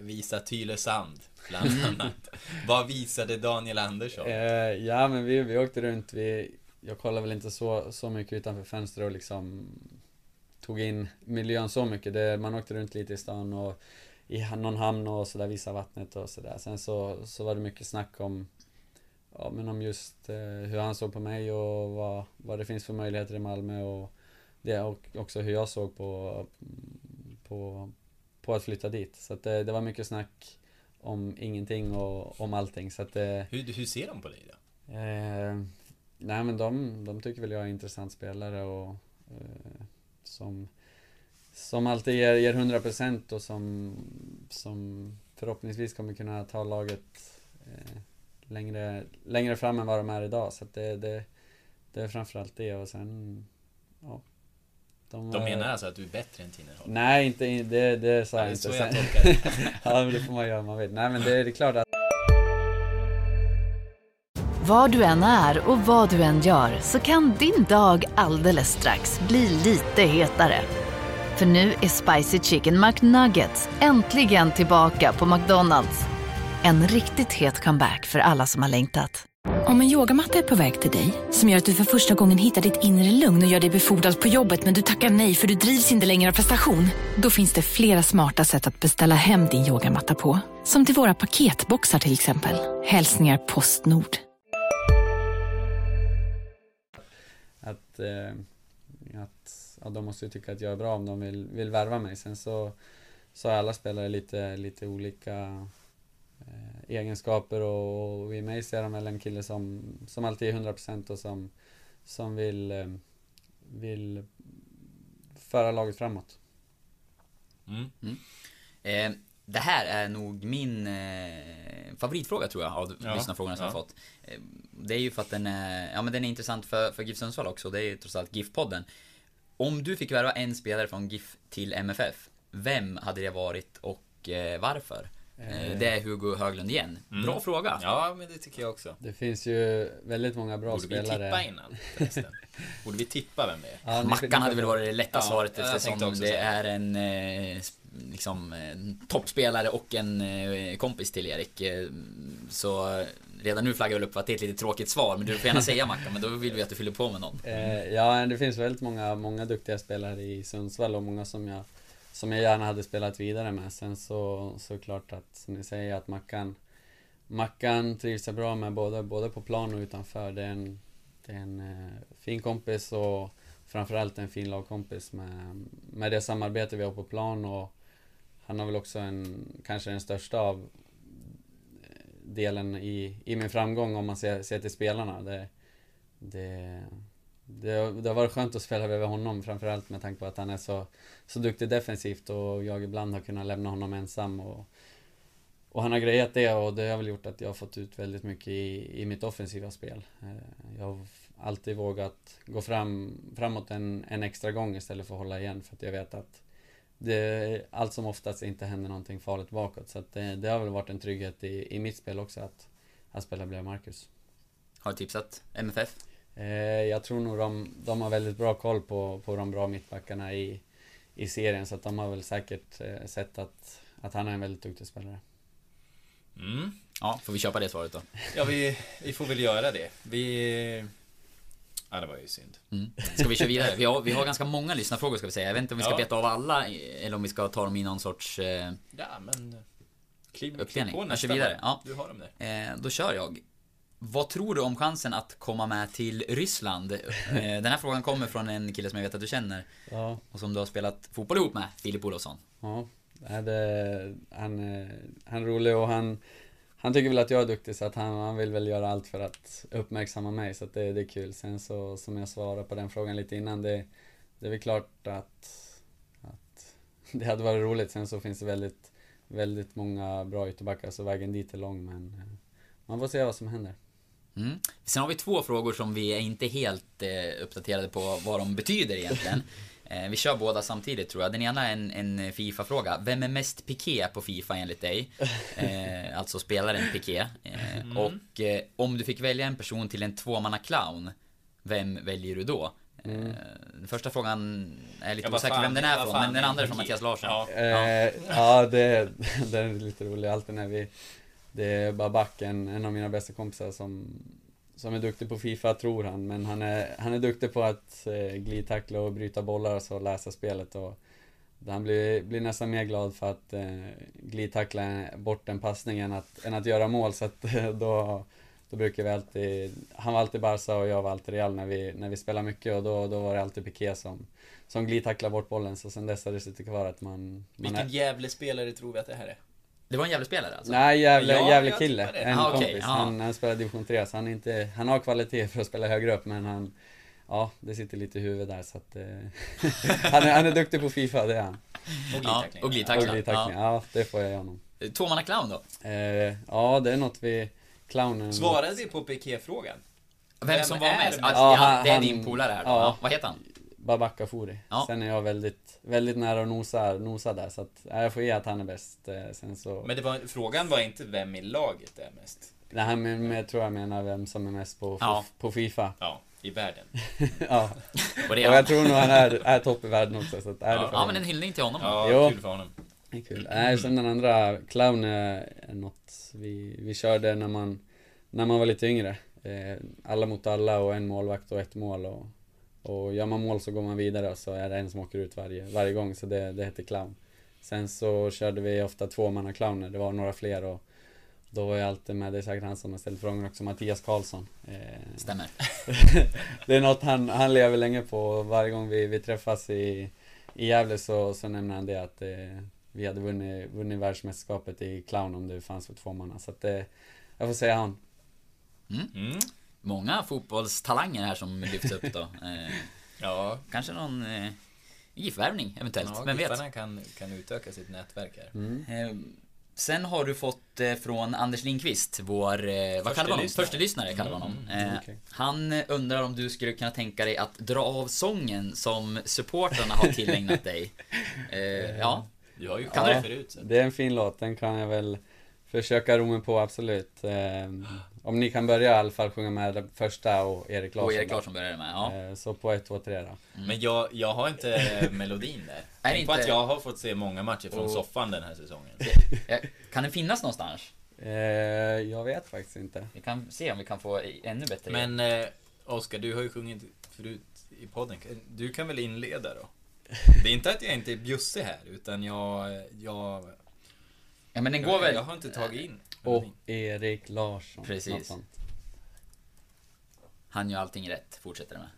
visa Tylösand, bland <laughs> annat. Vad visade Daniel Andersson? Eh, ja men vi, vi åkte runt, vi, jag kollade väl inte så, så mycket utanför fönstret och liksom tog in miljön så mycket. Det, man åkte runt lite i stan och i någon hamn och sådär, visa vattnet och sådär. Sen så, så var det mycket snack om, ja men om just eh, hur han såg på mig och vad, vad det finns för möjligheter i Malmö och det och också hur jag såg på, på, på att flytta dit. Så att det, det var mycket snack om ingenting och om allting så att det... Hur, hur ser de på dig då? Eh, nej men de, de tycker väl jag är en intressant spelare och eh, som, som alltid ger, ger 100% och som, som förhoppningsvis kommer kunna ta laget eh, längre, längre fram än vad de är idag. Så att det, det, det är framförallt det och sen, ja. De, de menar alltså att du är bättre än Tinnerholm? Nej, inte, det, det sa jag inte. Så jag tolkar det. <laughs> ja, det får man göra man vet. Nej men det, det är klart att Var du än är och vad du än gör så kan din dag alldeles strax bli lite hetare. För nu är Spicy Chicken McNuggets äntligen tillbaka på McDonalds. En riktigt het comeback för alla som har längtat. Om en yogamatta är på väg till dig, som gör att du för första gången hittar ditt inre lugn och gör dig befordrad på jobbet men du tackar nej för du drivs inte längre av prestation. Då finns det flera smarta sätt att beställa hem din yogamatta på. Som till våra paketboxar till exempel. Hälsningar Postnord. att, eh, att ja, de måste ju tycka att jag är bra om de vill, vill värva mig. Sen så, så är alla spelare lite, lite olika egenskaper och, och i mig ser de väl en kille som, som alltid är 100% och som, som vill, eh, vill föra laget framåt. Mm. Eh, det här är nog min eh, favoritfråga tror jag av Ja, lyssnarfrågorna som ja. jag fått. Eh, det är ju för att den är, ja men den är intressant för, för GIF Sundsvall också. Det är ju trots allt GIF-podden. Om du fick värva en spelare från GIF till MFF, vem hade det varit och eh, varför? Eh, det är Hugo Höglund igen. Bra fråga. Mm. Ja, men det tycker jag också. Det finns ju väldigt många bra Borde vi spelare. tippa innan förresten? <laughs> Borde vi tippa vem det är? Ja, ni- Mackan hade väl varit det lätta Ja, svaret eftersom det säga. är en eh, liksom, toppspelare och en eh, kompis till Erik. Så redan nu flaggar jag väl upp för att det är ett lite tråkigt svar, men du får gärna säga Mackan, men då vill vi att du fyller på med någon. Eh, ja, det finns väldigt många, många duktiga spelare i Sundsvall och många som jag, som jag gärna hade spelat vidare med. Sen så, så klart att, som ni säger, att Mackan, Mackan trivs jag bra med både, både på plan och utanför. Det är en, det är en eh, fin kompis och framförallt en fin lagkompis med, med det samarbete vi har på plan och han har väl också en, kanske den största av eh, delen i, i min framgång om man ser, ser till spelarna. Det, det, det, det har varit skönt att spela bredvid honom framförallt med tanke på att han är så, så duktig defensivt och jag ibland har kunnat lämna honom ensam och, och han har grejat det och det har väl gjort att jag har fått ut väldigt mycket i, i mitt offensiva spel. Eh, jag har alltid vågat gå fram, framåt en, en extra gång istället för att hålla igen för att jag vet att det allt som oftast inte händer någonting farligt bakåt. Så att det, det har väl varit en trygghet i, i mitt spel också att, att spela bredvid Marcus. Har du tipsat MFF? Eh, jag tror nog de, de har väldigt bra koll på, på de bra mittbackarna i, i serien så att de har väl säkert eh, sett att, att han är en väldigt duktig spelare. Mm. Ja, får vi köpa det svaret då? Ja, vi, vi får väl göra det. Vi... Ja, det var ju synd. Mm. Ska vi köra vidare? Vi har, vi har ganska många lyssnarfrågor ska vi säga. Jag vet inte om vi ska Ja. beta av alla eller om vi ska ta dem i någon sorts... Eh, Ja, men... Kliv, kliv på Jag nästa kör vidare. Ja. Du har dem där. Eh, då kör jag. Vad tror du om chansen att komma med till Ryssland? Eh, den här frågan kommer från en kille som jag vet att du känner. Ja. Och som du har spelat fotboll ihop med, Filip Olofsson. Ja, det, han, är- han är rolig och han, han tycker väl att jag är duktig så att han, han vill väl göra allt för att uppmärksamma mig så att det, det är kul. Sen så, som jag svarade på den frågan lite innan, det, det är väl klart att, att <laughs> det hade varit roligt. Sen så finns det väldigt, väldigt många bra ytterbackar så vägen dit är lång men eh, man får se vad som händer. Mm. Sen har vi två frågor som vi är inte helt eh, uppdaterade på vad de betyder egentligen. <laughs> Eh, vi kör båda samtidigt tror jag. Den ena är en, en Fifa-fråga. Vem är mest piké på Fifa enligt dig? <laughs> Eh, alltså spelaren Piké. Eh, Mm. Och eh, om du fick välja en person till en tvåmanna-clown, vem väljer du då? Eh, den första frågan är lite Ja, osäker fan- vem den är från, men den andra är från? Mattias Larsson. Ja. Eh, ja, det, det är lite roligt. Alltid när vi... Det är Babak, en, en av mina bästa kompisar som, som är duktig på Fifa, tror han. Men han är, han är duktig på att eh, glidtackla och bryta bollar och så läsa spelet. Och han blir, blir nästan mer glad för att eh, glidtackla bort en passning än att, än att göra mål. Så att eh, då, då brukar vi alltid... Han var alltid Barca och jag var alltid Real när vi, när vi spelade mycket. Och då, då var det alltid Piqué som, som glidtacklade bort bollen. Så sen dess har det suttit kvar att man... man Vilken jävla spelare tror vi att det här är? Det var en jävla spelare alltså? Nej, jävla, Ja, jävla jag kille. En Ah, kompis. ja. Han, han spelar division 3, så han, inte, han har kvalitet för att spela högre upp, men han... Ja, det sitter lite i huvudet där, så att... Eh, <laughs> han, är, han är duktig på Fifa, det är han. Och Ja, glidtackling. glidtackling. Och glidtackling, ja. det får jag ge honom. Eh, Tvåmanna-clown då? Eh, ja, det är något vi... Clownen... Svarade vi på Piqué-frågan? Vem, Vem som var mest? det? Ja, Ja, ja, det är han- din polare här då. ja. Ja. Vad heter han? Babaka Fori. Ja. Sen är jag väldigt, väldigt nära och nosar, nosar där, så att... Ja, jag får ge att han är bäst. Eh, sen så... Men det var, frågan var inte vem i laget är mest. Nej, han men, men jag tror jag menar vem som är mest på, Ja. på Fifa. Ja, i världen. <laughs> ja. Och det är Och han. jag tror nog han är, är topp i världen också, så att, är det Ja, får Ja, men en hyllning till honom. Ja, Jo. kul för honom. Det är kul. Nej, sen den andra, clown är är något vi, vi körde när man, när man var lite yngre. Eh, alla mot alla och en målvakt och ett mål och, och gör man mål så går man vidare och så är det en som åker ut varje, varje gång så det, det heter clown. Sen så körde vi ofta tvåmannaclowner, det var några fler och då var jag alltid med, det är säkert han som har ställt frågan också, Mattias Karlsson. Eh, Stämmer. <laughs> det är något han, han lever länge på och varje gång vi, vi träffas i, i Gävle så, så nämner han det att eh, vi hade vunnit, vunnit världsmästerskapet i clown om det fanns för två manna. Så att eh, jag får säga han. Mm. Många fotbollstalanger här som lyfts upp då. <laughs> Eh, Ja, kanske någon eh, GIF-värvning eventuellt, ja vem vet? Kan, kan utöka sitt nätverk här. Eh, sen har du fått eh, från Anders Lindqvist, vår, eh, vad kallar honom? Förste lyssnare kallar vi honom. Mm, Eh. Han undrar om du skulle kunna tänka dig att dra av sången som supportrarna har tillägnat dig. <laughs> Ja, Du har ju Kan sjungit du? förut. Så. Det är en fin låt, den kan jag väl försöka ro mig på absolut. Om ni kan börja i alla fall sjunga med den första och Erik Larsson. och Erik. Larsson började med. Ja. Eh, så på ett, två, tre då. Men jag, jag har inte <laughs> melodin där. Tänk på inte- att jag har fått se många matcher från Och- soffan den här säsongen. <laughs> Kan den finnas någonstans? Eh, jag vet faktiskt inte. Vi kan se om vi kan få ännu bättre Men eh, Oskar, du har ju sjungit förut i podden. Du kan väl inleda då? <laughs> Det är inte att jag inte är bjussig här, utan jag... Jag, Ja men den går jag, väl... jag har inte tagit in Och. Erik Larsson. Precis. Han gör allting rätt, fortsätter det med.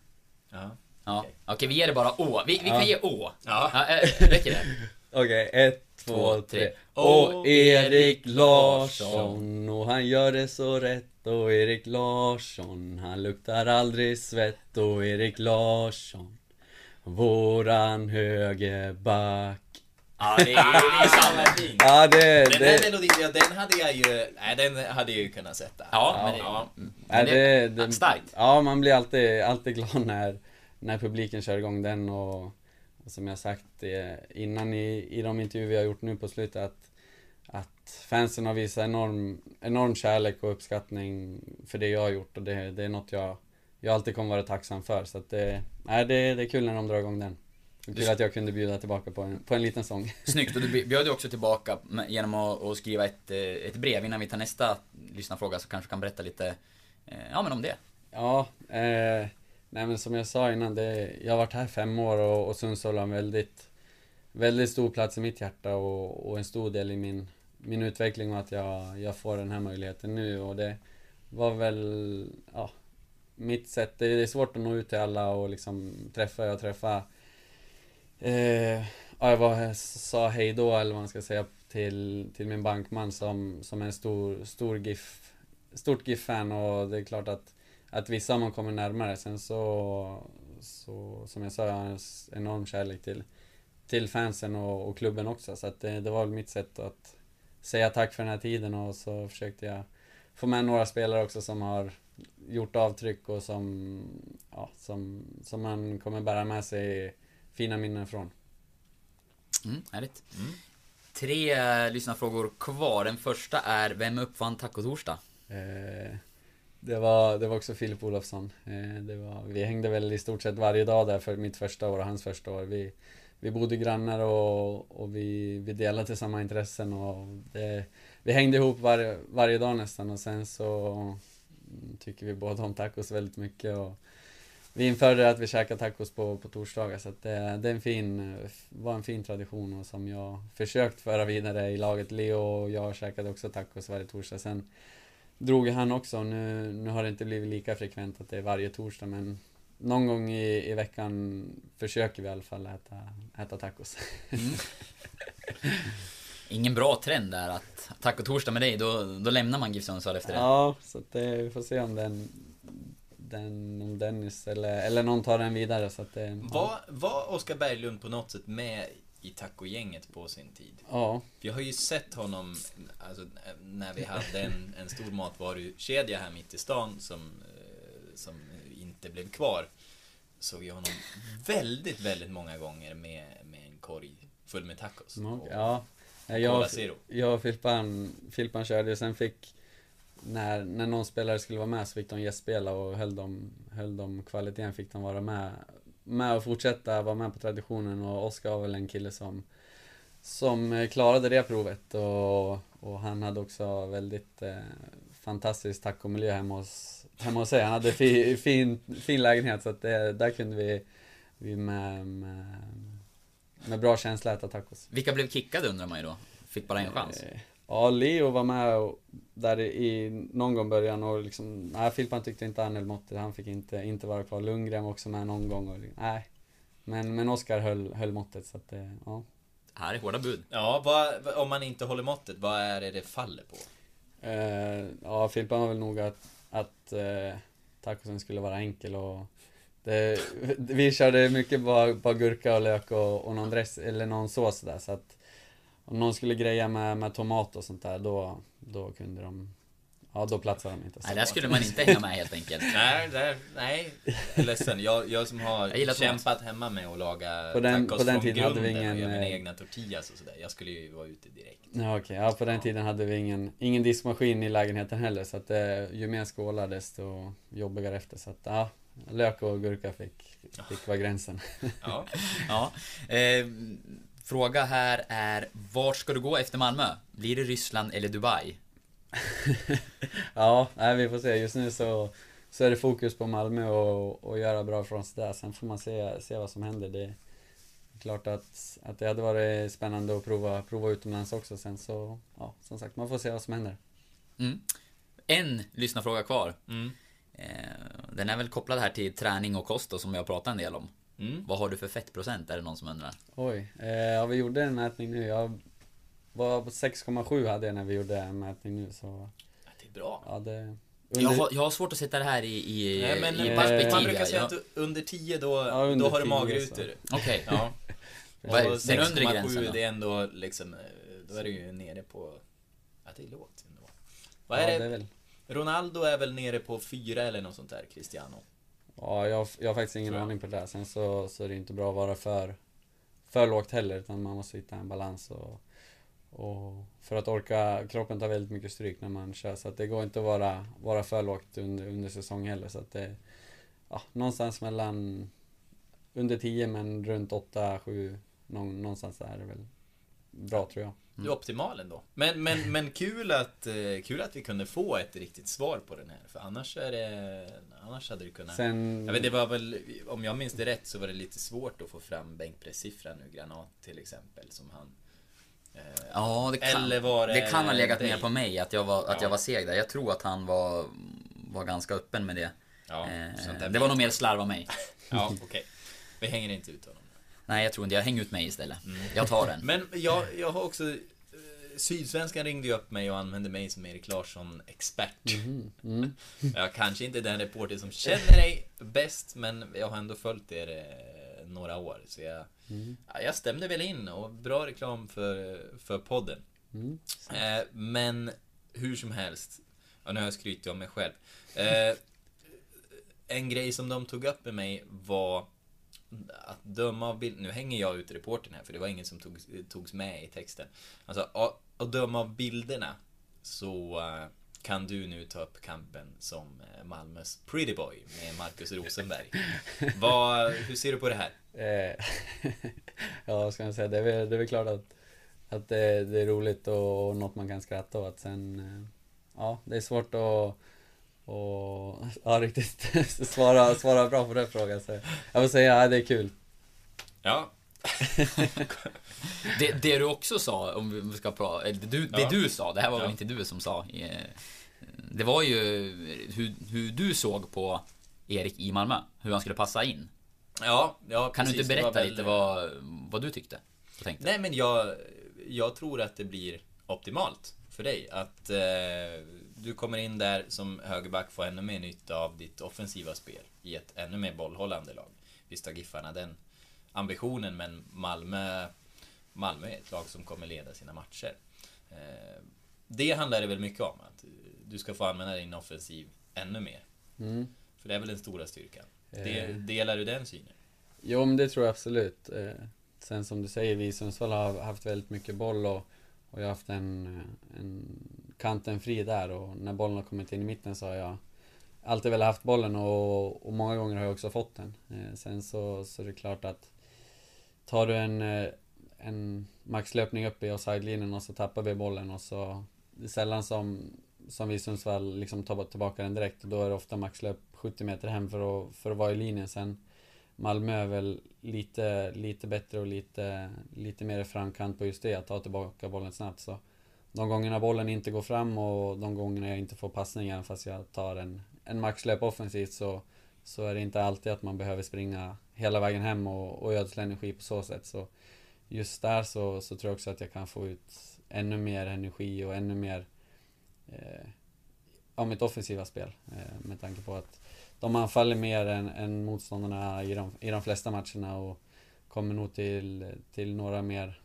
Ja. Ja, okej vi ger det bara Å. Vi, vi kan Ja. ge Å. Ja. Ja, eh, räcker det? <laughs> Okej, ett, Två, två, tre. Och Erik Larsson, och han gör det så rätt. Och Erik Larsson, han luktar aldrig svett. Och Erik Larsson, våran högerback. Ja, det är, det är fin. Ja, det... Den det melodin, ja, den hade jag ju... Nej, den hade jag ju kunnat sätta. Ja, men det, Ja. men Ja, det, det, starkt. Ja, man blir alltid, alltid glad när, när publiken kör igång den och, och som jag sagt innan i, i de intervjuer vi har gjort nu på slutet att, att fansen har visat enorm, enorm kärlek och uppskattning för det jag har gjort och det, det är något jag, jag alltid kommer vara tacksam för så att det, nej, det, det är kul när de drar igång den. Kul att jag kunde bjuda tillbaka på en, på en liten sång. <laughs> Snyggt, och du bjöd ju också tillbaka genom att, att skriva ett, eh, ett brev. Innan vi tar nästa lyssnarfråga så kanske kan berätta lite, eh, ja men om det. Ja, eh, Nej men som jag sa innan, det, jag har varit här fem år och, och Sundsvall har en väldigt, väldigt stor plats i mitt hjärta och, och en stor del i min, min utveckling och att jag, jag får den här möjligheten nu och det var väl, ja, mitt sätt. Det är svårt att nå ut till alla och liksom träffa, jag träffade eh, jag var, sa hej då eller vad man ska säga till, till min bankman som, som är en stor, stor GIF, stort GIF-fan och det är klart att, att vissa man kommer närmare. Sen så, så som jag sa, jag har en enorm kärlek till, till fansen och, och klubben också. Så att det, det var väl mitt sätt att säga tack för den här tiden och så försökte jag få med några spelare också som har gjort avtryck och som, ja, som, som man kommer bära med sig fina minnen från. Mm, härligt. Tre eh, lyssnarfrågor kvar. Den första är, vem uppfann tacotorsdag? Eh, det, var, det var också Filip Olofsson. Eh, det var, vi hängde väl i stort sett varje dag där för mitt första år och hans första år. Vi, vi bodde grannar och, och vi, vi delade samma intressen och det, vi hängde ihop var, varje dag nästan och sen så mm, tycker vi båda om tacos väldigt mycket och vi införde att vi käkar tacos på, på torsdagar så att det, det är en fin, var en fin tradition och som jag försökt föra vidare i laget. Leo och jag käkade också tacos varje torsdag. Sen drog han också. Nu, nu har det inte blivit lika frekvent att det är varje torsdag men någon gång i, i veckan försöker vi i alla fall äta, äta tacos. <laughs> Ingen bra trend där att tacotorsdag med dig, då, då lämnar man GIF Sundsvall efter det. Ja, så att det, vi får se om den, den om Dennis eller, eller någon tar den vidare så att det... Var, var Oskar Berglund på något sätt med i tacogänget på sin tid? Ja. Jag har ju sett honom, alltså, när vi hade en, en stor matvarukedja här mitt i stan som, eh, som inte blev kvar. Såg jag honom väldigt, väldigt många gånger med, med en korg full med tacos. Mm, Och- Ja, jag, jag och Filpan, Filpan körde och sen fick när, när någon spelare skulle vara med så fick de gästspela och höll de, höll de kvaliteten fick de vara med, med och fortsätta vara med på traditionen och Oskar var väl en kille som som eh, klarade det provet och, och han hade också väldigt eh, fantastisk tacomiljö hemma hos, hemma hos sig. Han hade fi, fin, fin lägenhet så att det, där kunde vi, vi med, med, med bra känsla äta tacos. Vilka blev kickade undrar man ju då? Fick bara en chans. Eh, Ja, Leo var med och, där i någon gång början och liksom, nej Filpan tyckte inte han höll måttet, han fick inte, inte vara kvar. Lundgren var också med någon gång och nej. Men, men Oskar höll, höll måttet så att det, ja. Här är hårda bud. Ja, vad, om man inte håller måttet, vad är det det faller på? Eh, ja, Filpan var väl nog att, att eh, tacosen skulle vara enkel och det, vi körde mycket bara, bara gurka och lök och, och någon dress, eller någon sås där så att om någon skulle greja med, med tomat och sånt där då, då kunde de, ja då platsade de inte. Så Nej, där skulle man inte hänga med helt enkelt. <laughs> Nej, där, nej. Jag är ledsen. Jag, jag som har Jag gillar tomat. kämpat hemma med att laga På den- tacos på den från tiden hade vi grunden och ingen, göra mina eh, egna tortillas och sådär. Jag skulle ju vara ute direkt. Ja okej, ja på den tiden hade vi ingen, ingen diskmaskin i lägenheten heller så att eh, ju mer skålar desto jobbigare efter så att ja, lök och gurka fick, fick vara gränsen. Ja. <laughs> Ja. Eh, fråga här är, vart ska du gå efter Malmö? Blir det Ryssland eller Dubai? <laughs> ja, nej, vi får se. Just nu så, så är det fokus på Malmö och, och göra bra från sig där. Sen får man se, se vad som händer. Det är klart att, att det hade varit spännande att prova, prova utomlands också sen så, ja, som sagt, man får se vad som händer. Mm. En lyssnarfråga kvar. Mm. Eh, den är väl kopplad här till träning och kost då, som jag pratat en del om. Mm. Vad har du för fettprocent? Är det någon som undrar? Oj, eh, ja, vi gjorde en mätning nu. Jag var på 6,7 hade jag när vi gjorde en mätning nu så, Ja, Det är bra. ja det... Jag, har, jag har svårt att sätta det här i, i, Nej, men i perspektiv. man brukar säga Jag- att under 10 då, Ja, under då har du 10 magrutor. Okej. Ja. <laughs> Vad är Och den undre 6,7 gränsen då? det är ändå liksom, eh, då är du ju nere på, ja det är lågt ändå. Vad ja, är det det? är väl... Ronaldo är väl nere på 4 eller något sånt där, Cristiano. Ja, jag, jag har faktiskt ingen aning på det där. Sen så, så är det inte bra att vara för, för lågt heller, utan man måste hitta en balans och, och för att orka, kroppen tar väldigt mycket stryk när man kör, så att det går inte att vara, vara för lågt under, under säsong heller, så att det, ja, någonstans mellan under 10 men runt 8, 7, någon, någonstans där är det väl bra tror jag. Det är optimal ändå. Men, men, men kul, att, eh, kul att vi kunde få ett riktigt svar på den här. För annars är det... Annars hade det kunnat... Sen... Jag vet, det var väl, om jag minns det rätt så var det lite svårt att få fram bänkpresssiffran nu, Granat till exempel, som han... eh, Ja, det kan, Eller var det det kan ha legat dig? mer på mig att jag var, att Ja. jag var seg där. Jag tror att han var, var ganska öppen med det. Ja, Eh, det var nog mer slarv av mig. <laughs> Ja, okej. Vi hänger inte ut honom. Nej, jag tror inte Jag hänger ut mig istället. Jag tar den. Men jag, jag har också... eh, Sydsvenskan ringde ju upp mig och använde mig som Erik Larsson-expert. Mm. <laughs> Jag kanske inte är den reporter som känner dig bäst, men jag har ändå följt er eh, några år. Så jag, ja, jag stämde väl in och bra reklam för, för podden. Eh, men hur som helst, ja, nu har jag skrytit om mig själv. En grej som de tog upp med mig var att döma av bild... Nu hänger jag ut reportern här för det var ingen som tog, togs med i texten. Alltså, att, döma av bilderna så eh, kan du nu ta upp kampen som eh, Malmös pretty boy med Marcus Rosenberg. <laughs> Vad, hur ser du på det här? Eh, <laughs> ja, vad ska man säga? Det är väl, det är väl klart att, att det, det är roligt och, något man kan skratta åt. Sen, ja, det är svårt att och, ja, riktigt <laughs> svara, svara bra på den frågan. Så jag får säga, ja, det är kul. Ja, <laughs> Det, det du också sa, om vi ska prata, eller du, det Ja. du sa, det här var Ja. väl inte du som sa. eh, Det var ju hur, hur du såg på Erik i Malmö, hur han skulle passa in. ja, ja Kan du precis, inte det var berätta väl- lite vad, vad du tyckte? Och tänkte? Nej men jag, jag tror att det blir optimalt för dig. Att eh, du kommer in där som högerback, får ännu mer nytta av ditt offensiva spel i ett ännu mer bollhållande lag. Visst har Giffarna den ambitionen, men Malmö, Malmö är ett lag som kommer leda sina matcher. Eh, det handlar det väl mycket om, att du ska få använda din offensiv ännu mer. Mm. För det är väl den stora styrkan. Det, Eh. delar du den synen? Jo, men det tror jag absolut. Eh, sen som du säger, vi i Sundsvall har haft väldigt mycket boll och, och jag har haft en, en kanten fri där och när bollen har kommit in i mitten så har jag alltid velat haft bollen och, och många gånger har jag också fått den. Eh, sen så, så är det klart att tar du en, eh, en maxlöpning upp i offside-linjen och så tappar vi bollen och så det är sällan som, som vi i Sundsvall liksom tar tillbaka den direkt och då är det ofta maxlöp 70 meter hem för att, för att vara i linjen sen. Malmö är väl lite, lite bättre och lite, lite mer i framkant på just det, att ta tillbaka bollen snabbt. Så de gångerna bollen inte går fram och de gångerna jag inte får passningen fast jag tar en, en maxlöp offensivt så, så är det inte alltid att man behöver springa hela vägen hem och, och ödsla energi på så sätt. Så just där så, så tror jag också att jag kan få ut ännu mer energi och ännu mer eh, av mitt offensiva spel. Eh, med tanke på att de anfaller mer än, än motståndarna i de, i de flesta matcherna och kommer nog till, till några mer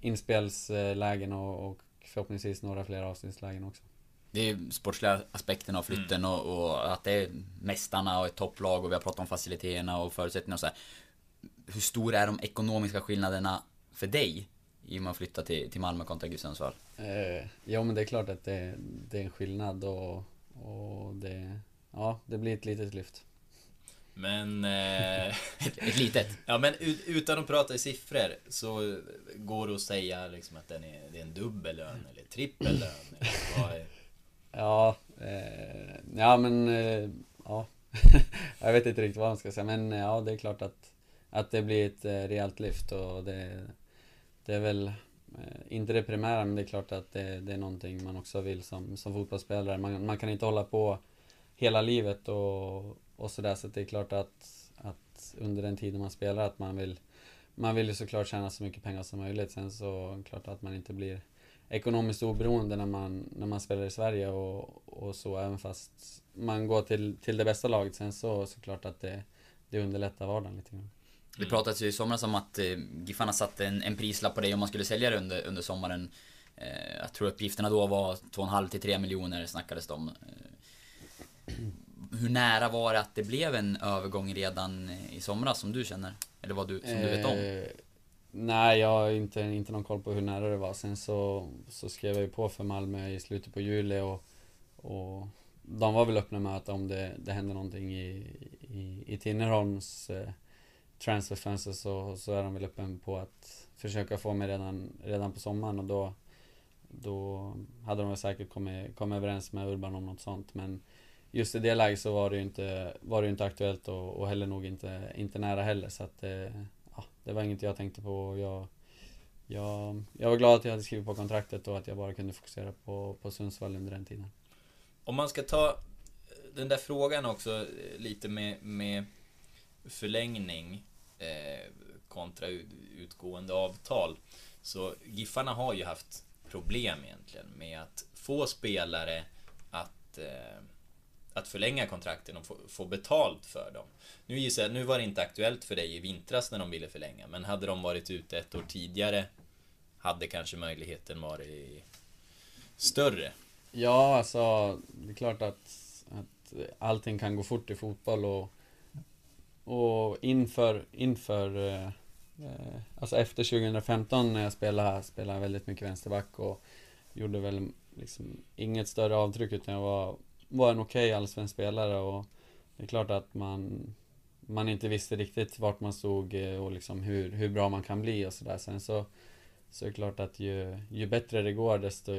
inspelslägen och, och förhoppningsvis några fler avslutslägen också. Det är sportsliga aspekten av flytten och, och att det är mästarna och ett topplag och vi har pratat om faciliteterna och förutsättningarna och så här. Hur stora är de ekonomiska skillnaderna för dig i och med att flytta till, till Malmö kontra GIF Sundsvall? Eh, ja men det är klart att det, det är en skillnad och, och det, ja, det blir ett litet lyft. Men... Eh, <laughs> Ett, litet. <laughs> Ja men ut- utan att prata i siffror så går det att säga liksom att den är, det är en dubbel lön eller trippel lön eller är... Ja, eh, ja men eh, ja. <laughs> jag vet inte riktigt vad man ska säga men eh, ja det är klart att, att det blir ett eh, rejält lyft och det, det är väl eh, inte det primära men det är klart att det, det är någonting man också vill som, som fotbollsspelare. Man, man kan inte hålla på hela livet och, och sådär så det är klart att, att under den tiden man spelar att man vill man vill ju såklart tjäna så mycket pengar som möjligt. Sen så är det klart att man inte blir ekonomiskt oberoende när man, när man spelar i Sverige och, och så även fast man går till, till det bästa laget. Sen så såklart att det, det underlättar vardagen lite grann. Det pratades ju i somras om att eh, Giffarna satte en, en prislapp på dig om man skulle sälja det under, under sommaren. Eh, jag tror uppgifterna då var 2,5 till 3 miljoner snackades det om. Eh, hur nära var det att det blev en övergång redan i somras som du känner? Eller vad du, som du vet om? Eh, nej, jag har inte, inte någon koll på hur nära det var. Sen så, så skrev jag ju på för Malmö i slutet på juli och, och de var väl öppna med att om det, det händer någonting i, i, i Tinnerholms eh, transferfönster så, så är de väl öppna på att försöka få mig redan, redan på sommaren och då då hade de väl säkert kommit, kommit överens med Urban om något sånt. Men just i det läget så var det ju inte, var det inte aktuellt och, och heller nog inte, inte nära heller. Så att, eh, ja, det var inget jag tänkte på. Jag, jag, jag var glad att jag hade skrivit på kontraktet och att jag bara kunde fokusera på, på Sundsvall under den tiden. Om man ska ta den där frågan också eh, lite med, med förlängning eh, kontra utgående avtal. Så Giffarna har ju haft problem egentligen med att få spelare att, eh, att förlänga kontrakten och få, få betalt för dem. Nu gissar jag, nu var det inte aktuellt för dig i vintras när de ville förlänga, men hade de varit ute ett år tidigare hade kanske möjligheten varit större. Ja, alltså det är klart att, att allting kan gå fort i fotboll och, och inför, inför eh, eh alltså efter 2015 när jag spelade, spelade väldigt mycket vänsterback och gjorde väl liksom inget större avtryck utan jag var, var en okej okay allsvensk spelare och det är klart att man man inte visste riktigt vart man stod eh, och liksom hur, hur bra man kan bli och sådär. Sen så, så är det klart att ju, ju bättre det går desto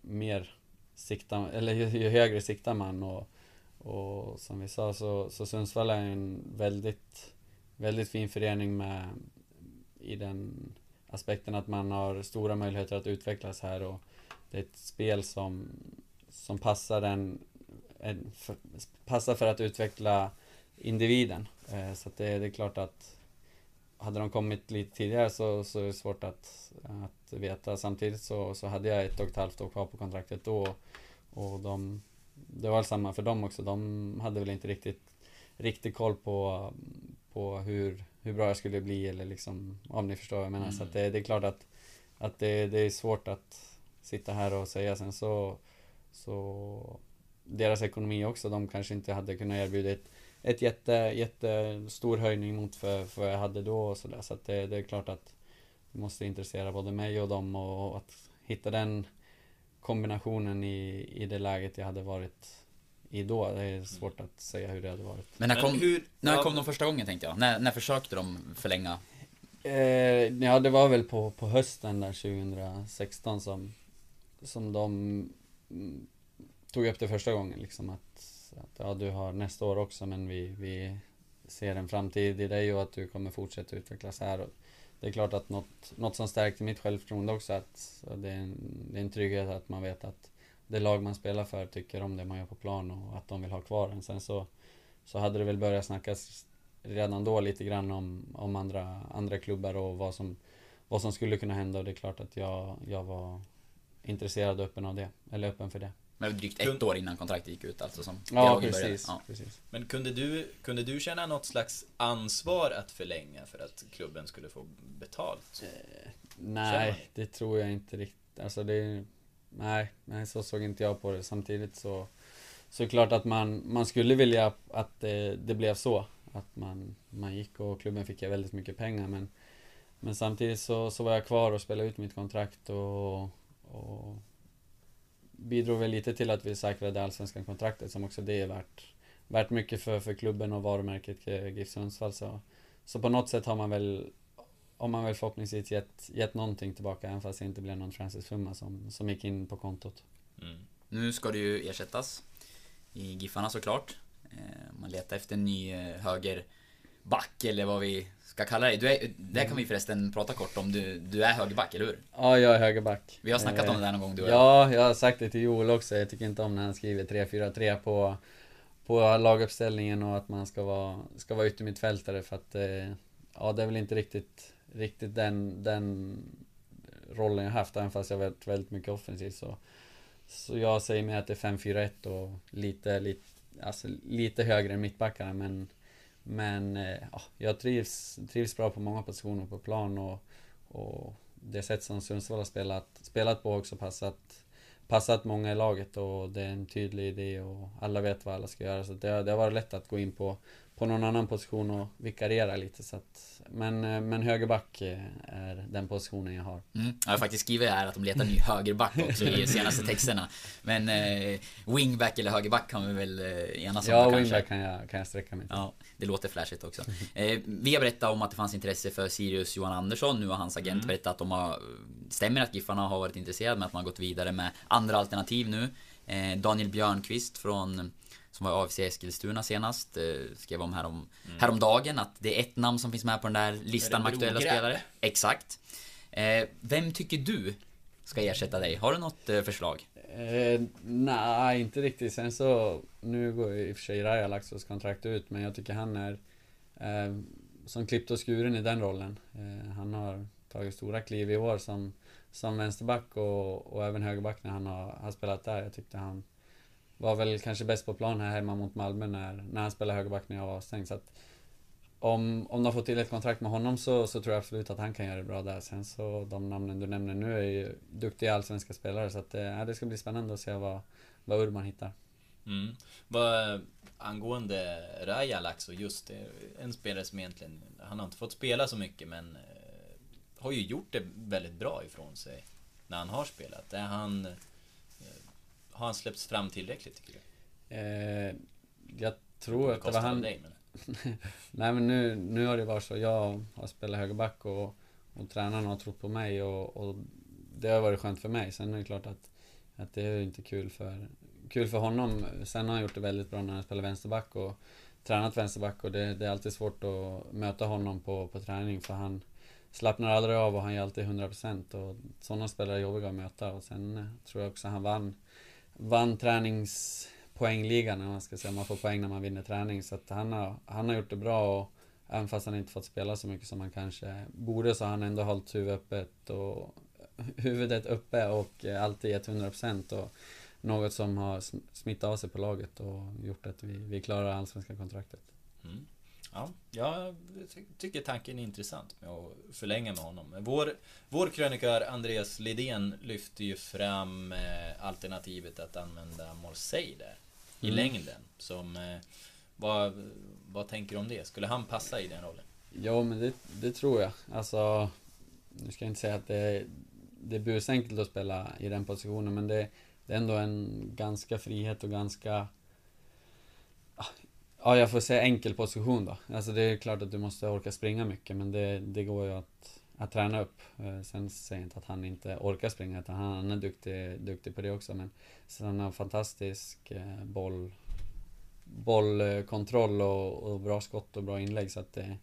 mer siktar, eller ju, ju högre siktar man och, och som vi sa så, så Sundsvall är en väldigt, väldigt fin förening med i den aspekten att man har stora möjligheter att utvecklas här och det är ett spel som, som passar en, en för, passar för att utveckla individen. Eh, så det, det, är klart att hade de kommit lite tidigare så, så är det svårt att, att veta. Samtidigt så, så hade jag ett och ett halvt år kvar på kontraktet då. Och de, det var samma för dem också. De hade väl inte riktigt, riktigt koll på, på hur, hur bra jag skulle bli eller liksom, om ni förstår vad jag menar. Mm. Så det, det, är klart att, att det, det är svårt att sitta här och säga. Sen så, så deras ekonomi också, de kanske inte hade kunnat erbjuda ett ett jätte, jättestor höjning mot för, för vad jag hade då och sådär. Så att det, det är klart att det måste intressera både mig och dem och att hitta den kombinationen i, i det läget jag hade varit i då. Det är svårt att säga hur det hade varit. Men när kom, hur, när kom de första gången tänkte jag? När, när försökte de förlänga? Eh, ja, det var väl på, på hösten där 2016 som, som de tog upp det första gången liksom att att ja, du har nästa år också men vi, vi ser en framtid i dig och att du kommer fortsätta utvecklas här. Och det är klart att något, något som stärkte mitt självförtroende också att det är, en, det är en trygghet att man vet att det lag man spelar för tycker om det man gör på plan och att de vill ha kvar en. Sen så, så hade det väl börjat snackas redan då lite grann om, om andra, andra klubbar och vad som, vad som skulle kunna hända och det är klart att jag, jag var intresserad och öppen av det, eller öppen för det. Men drygt ett år innan kontraktet gick ut alltså som ja, precis, ja, precis. Men kunde du, kunde du känna något slags ansvar att förlänga för att klubben skulle få betalt? Eh, nej, det tror jag inte riktigt. Alltså det... Nej, nej, så såg inte jag på det. Samtidigt så... Så är det klart att man, man skulle vilja att det, det blev så. Att man, man gick och klubben fick väldigt mycket pengar men... Men samtidigt så, så var jag kvar och spelade ut mitt kontrakt och, och bidrog väl lite till att vi säkrade allsvenska kontraktet som också det är värt, värt mycket för, för klubben och varumärket eh, GIF Sundsvall. Så, så på något sätt har man väl har man väl förhoppningsvis gett, gett någonting tillbaka även fast det inte blev någon transfersumma som, som gick in på kontot. Mm. Nu ska det ju ersättas i Giffarna såklart. Eh, man letar efter en ny eh, högerback eller vad vi ska kalla dig. Du är, det kan vi förresten prata kort om. Du, du är högerback, eller hur? Ja, jag är högerback. Vi har snackat eh, om det där någon gång du och Ja, jag har sagt det till Joel också. Jag tycker inte om när han skriver 3-4-3 på, på laguppställningen och att man ska vara, ska vara yttermittfältare för att eh, Ja, det är väl inte riktigt, riktigt den, den rollen jag haft, även fast jag varit väldigt mycket offensiv så Så jag säger mer att det är 5-4-1 och lite, lite, alltså lite högre än mittbackarna men men eh, ja, jag trivs, trivs bra på många positioner på plan och, och det sätt som Sundsvall har spelat, spelat på också passat, passat många i laget och det är en tydlig idé och alla vet vad alla ska göra. Så det, det har varit lätt att gå in på, på någon annan position och vikariera lite så att, men, eh, men högerback eh, är den positionen jag har. Mm. Jag har faktiskt skrivit här att de letar ny högerback också i senaste texterna. Men eh, wingback eller högerback kan vi väl eh, enas om Ja, kanske. wingback kan jag, kan jag sträcka mig till. Ja, det låter flashigt också. Eh, vi har berättat om att det fanns intresse för Sirius Johan Andersson. Nu har hans agent berättat att de har... Stämmer att Giffarna har varit intresserade men att man har gått vidare med andra alternativ nu. Eh, Daniel Björnqvist från... Som var AFC Eskilstuna senast. Eh, skrev om härom, häromdagen att det är ett namn som finns med på den där listan med aktuella spelare. Exakt. Eh, vem tycker du ska ersätta dig? Har du något eh, förslag? Eh, nej, inte riktigt. Sen så, nu går ju i och för sig Raja Laxos kontrakt ut, men jag tycker han är eh, som klippt och skuren i den rollen. Eh, han har tagit stora kliv i år som, som vänsterback och, och även högerback när han har, har spelat där. Jag tyckte han var väl kanske bäst på plan här hemma mot Malmö när, när han spelade högerback när jag var avstängd. Så att om, om de får till ett kontrakt med honom så, så tror jag absolut att han kan göra det bra där. Sen så de namnen du nämner nu är ju duktiga allsvenska spelare så att eh, ja, det ska bli spännande att se vad, vad Urban hittar. Mm. Vad, angående Raja Laxo, just det, en spelare som egentligen, han har inte fått spela så mycket men eh, har ju gjort det väldigt bra ifrån sig när han har spelat. Är han, har han släppts fram tillräckligt tycker du? Eh, jag tror att det var han... dig, men. <laughs> Nej men nu, nu har det varit så. Jag har spelat högerback och, och tränaren har trott på mig och, och det har varit skönt för mig. Sen är det klart att, att det är inte kul för, kul för honom. Sen har han gjort det väldigt bra när han spelar vänsterback och tränat vänsterback och det, det är alltid svårt att möta honom på, på träning för han slappnar aldrig av och han ger alltid 100% och sådana spelare är jobbiga att möta och sen tror jag också han vann vann träningspoängligan, om man ska säga. Man får poäng när man vinner träning. Så att han har, han har gjort det bra och även fast han inte fått spela så mycket som han kanske borde så har han ändå hållit huvudet öppet och <laughs> huvudet uppe och eh, alltid gett 100% och något som har smittat av sig på laget och gjort att vi, vi klarar allsvenska kontraktet. Mm. Ja, jag ty- tycker tanken är intressant med att förlänga med honom. Vår, vår krönikör Andreas Lidén lyfter ju fram eh, alternativet att använda Morsey där i Mm. längden. Som, eh, vad, vad tänker du om det? Skulle han passa i den rollen? Ja, men det, det tror jag. Alltså, nu ska jag inte säga att det det är busenkelt att spela i den positionen, men det, det är ändå en ganska frihet och ganska... Ja, jag får säga enkel position då. Alltså det är klart att du måste orka springa mycket, men det, det går ju att, att träna upp. Eh, sen säger jag inte att han inte orkar springa, utan han, han är duktig, duktig på det också, men sen han har fantastisk eh, boll bollkontroll och, och bra skott och bra inlägg så att det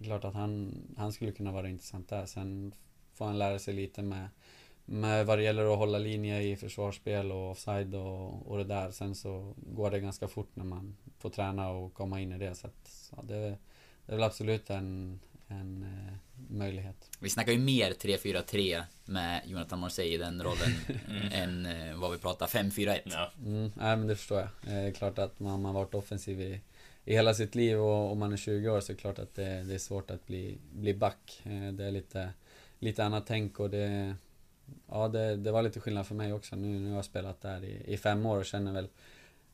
det är klart att han, han skulle kunna vara intressant där. Sen får han lära sig lite med, med vad det gäller att hålla linje i försvarsspel och offside och, och det där. Sen så går det ganska fort när man får träna och komma in i det. Så att, ja, det, det är väl absolut en, en eh, möjlighet. Vi snackar ju mer 3-4-3 med Jonathan Morsey i den rollen <laughs> än eh, vad vi pratar 5-4-1. Ja. Mm, nej men det förstår jag. Eh, Det är klart att man har varit offensiv i, i hela sitt liv och om man är 20 år så är det klart att det, det är svårt att bli, bli back. Eh, Det är lite, lite annat tänk och det... Ja, det, det var lite skillnad för mig också. Nu, nu har jag spelat där i, i fem år och känner väl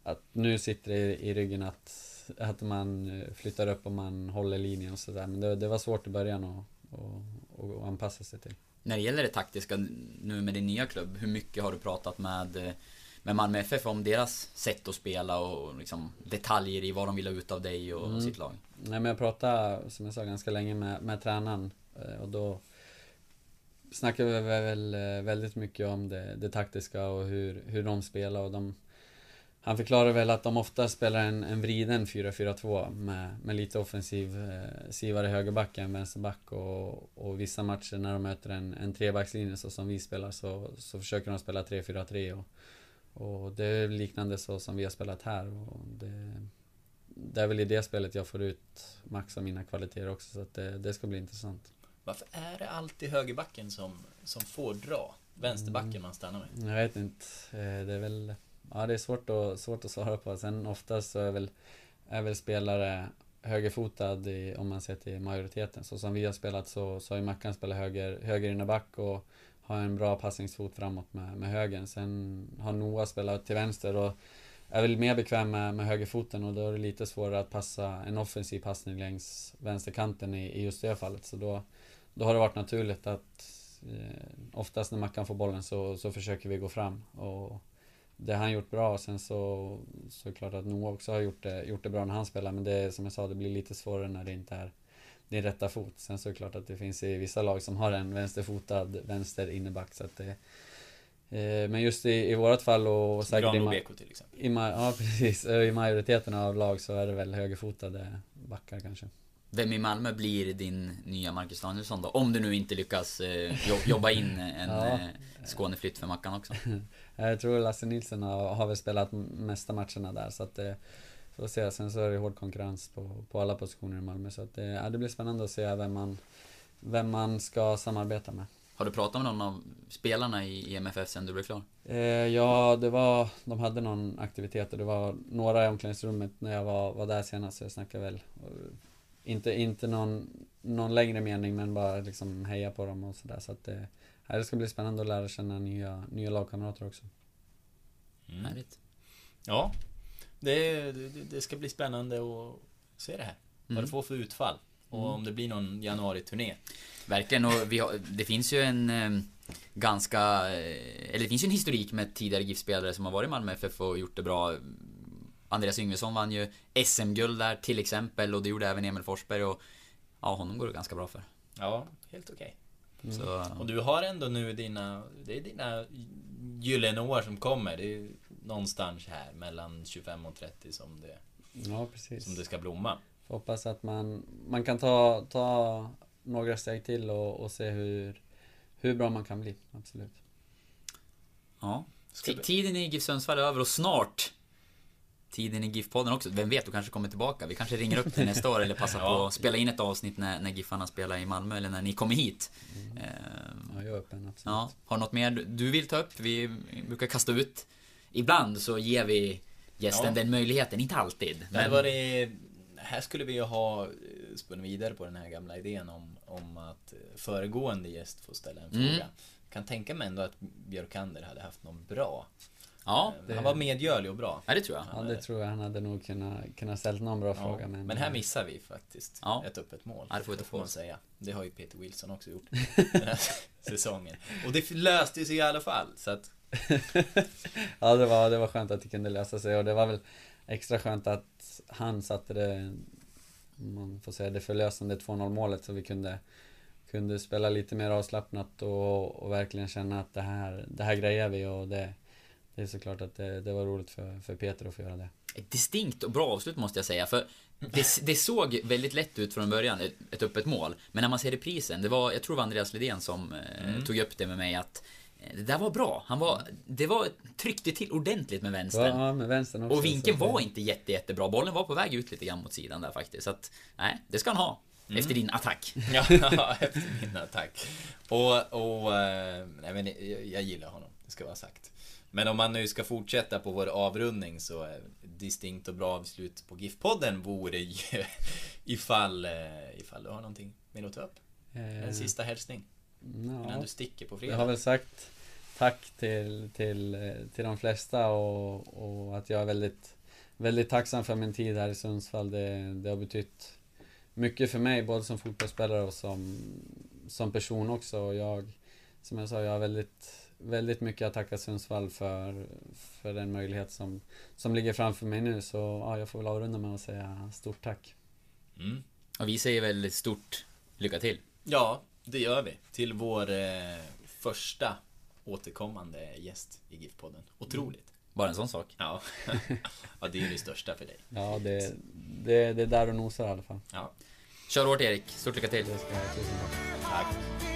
att nu sitter det i, i ryggen att, att man eh, flyttar upp och man håller linjen och sådär. Men det, det var svårt i början att och, och, och anpassa sig till. När det gäller det taktiska nu med din nya klubb, hur mycket har du pratat med, eh, med Malmö FF om deras sätt att spela och liksom detaljer i vad de vill ha ut av dig och Mm. sitt lag? Nej men jag pratade, som jag sa, ganska länge med, med tränaren eh, och då snackade vi väl eh, väldigt mycket om det, det taktiska och hur, hur de spelar och de Han förklarade väl att de ofta spelar en, en vriden 4-4-2 med, med lite offensiv eh, sivare högerback än vänsterback och, och vissa matcher när de möter en, en trebackslinje så som vi spelar så, så försöker de spela 3-4-3 och, och det är liknande så som vi har spelat här och det, det är väl i det spelet jag får ut max av mina kvaliteter också så att det, det ska bli intressant. Varför är det alltid högerbacken som, som får dra? Vänsterbacken man stannar med? Jag vet inte. Eh, Det är väl... Ja, det är svårt att, svårt att svara på. Sen oftast så är väl, är väl spelare högerfotad i, om man ser till majoriteten. Så som vi har spelat så, så har ju Mackan spelat höger, höger innerback och har en bra passningsfot framåt med, med högern. Sen har Noah spelat till vänster och är väl mer bekväm med, med högerfoten och då är det lite svårare att passa en offensiv passning längs vänsterkanten i, i just det fallet. Så då, då har det varit naturligt att eh, oftast när Mackan får bollen så, så försöker vi gå fram. Och det har han gjort bra. Sen så, så är det klart att Noah också har gjort det, gjort det bra när han spelar. Men det som jag sa, det blir lite svårare när det inte är din rätta fot. Sen så är det klart att det finns i vissa lag som har en vänsterfotad vänster inneback. Så att det, eh, men just i, i vårat fall och säkert i, BK till exempel. i, <laughs> ja, precis. I majoriteten av lag så är det väl högerfotade backar kanske. Vem i Malmö blir din nya Marcus Danielsson då? Om du nu inte lyckas eh, jo- jobba in en Ja. eh, Skåneflytt för Mackan också. <laughs> Jag tror Lasse Nilsson har, har väl spelat mesta matcherna där så att eh, Får se, sen så är det hård konkurrens på, på alla positioner i Malmö så att eh, ja, det blir spännande att se vem man Vem man ska samarbeta med Har du pratat med någon av spelarna i i MFF sen du blev klar? eh, Ja, det var De hade någon aktivitet och det var några i omklädningsrummet när jag var, var där senast så jag snackade väl eh, Inte, inte någon Någon längre mening men bara liksom heja på dem och sådär så att eh, ja, Det ska bli spännande att lära känna nya, nya lagkamrater också Mm. Härligt. Ja, det, det, det ska bli spännande att se det här. Vad Mm. det får för utfall. Och om det blir någon januari-turné. Verkligen, och vi har, det finns ju en eh, ganska... Eh, eller det finns ju en historik med tidigare GIF-spelare som har varit i Malmö FF och gjort det bra. Andreas Yngvesson vann ju SM-guld där till exempel och det gjorde även Emil Forsberg och ja, honom går det ganska bra för. Ja, helt okej. Så, Och du har ändå nu dina, det är dina gyllene år som kommer. Det är någonstans här mellan 25 och 30 som det, Ja, precis som det ska blomma. Får hoppas att man, man kan ta, ta några steg till och, och se hur, hur bra man kan bli, absolut. ja. Tiden i GIF Sundsvall är över och snart Tiden i GIF-podden också. Vem vet, du kanske kommer tillbaka. Vi kanske ringer upp dig <laughs> nästa år eller passar på Ja. att spela in ett avsnitt när, när GIFarna spelar i Malmö eller när ni kommer hit. Mm. Ehm, Ja, jag är öppen, absolut. Ja, har något mer du vill ta upp? Vi brukar kasta ut. Ibland så ger vi gästen Ja. den möjligheten, inte alltid. Det hade varit, här skulle vi ju ha eh, spunnit vidare på den här gamla idén om, om att eh, föregående gäst får ställa en Mm. fråga. Kan tänka mig ändå att Björkander hade haft någon bra. Ja, Eh, det- Han var medgörlig och bra. ja, det tror jag. Ja, det tror jag han hade nog kunnat, kunnat ställt någon bra Ja, fråga. Men, men här missar vi faktiskt Ja. ett öppet mål. Ja, det får vi ta får på man oss. säga. Det har ju Peter Wilson också gjort den <laughs> här <laughs> säsongen. Och det löste sig i alla fall. Så att, <laughs> Ja, det var, det var skönt att det kunde lösa sig och det var väl extra skönt att han satte det, man får säga det förlösande 2-0 målet så vi kunde, kunde spela lite mer avslappnat och, och verkligen känna att det här, det här grejer vi och det, det är såklart att det, det var roligt för, för Peter att få göra det. Ett distinkt och bra avslut måste jag säga. För det, det såg väldigt lätt ut från början, ett, ett öppet mål. Men när man ser reprisen, det var, jag tror det var Andreas Lidén som eh, tog upp det med mig att eh, det där var bra. Han var, det var, tryckte till ordentligt med vänstern. Ja, med vänstern också. Och vinkeln var inte jätte, jättebra. Bollen var på väg ut lite grann mot sidan där faktiskt. Så att, nej, det ska han ha. Efter din attack. <laughs> ja, efter min attack. Och, och eh, nej, men jag, jag gillar honom, det ska vara sagt. Men om man nu ska fortsätta på vår avrundning så eh, distinkt och bra avslut på GIF-podden vore ju <laughs> ifall, eh, ifall du har någonting mer att ta upp. En Eh, sista hälsning innan ja. du sticker på Jag fredag. har väl sagt tack till, till, till de flesta och, och att jag är väldigt, väldigt tacksam för min tid här i Sundsvall. Det, det har betytt mycket för mig, både som fotbollsspelare och som, som person också. Och jag, som jag sa, jag har väldigt, väldigt mycket att tacka Sundsvall för, för den möjlighet som, som ligger framför mig nu. Så ja, jag får väl avrunda med att säga stort tack. Mm. Och vi säger väl stort lycka till. Ja, det gör vi. Till vår eh, första återkommande gäst i GIF-podden. Otroligt. Bara en sån sak. Ja. <laughs> ja, det är det största för dig. Ja, det, det, det är där och nosar i alla fall. Ja, Kör hårt Erik, stort lycka till. Det ska jag tusen tack. tack.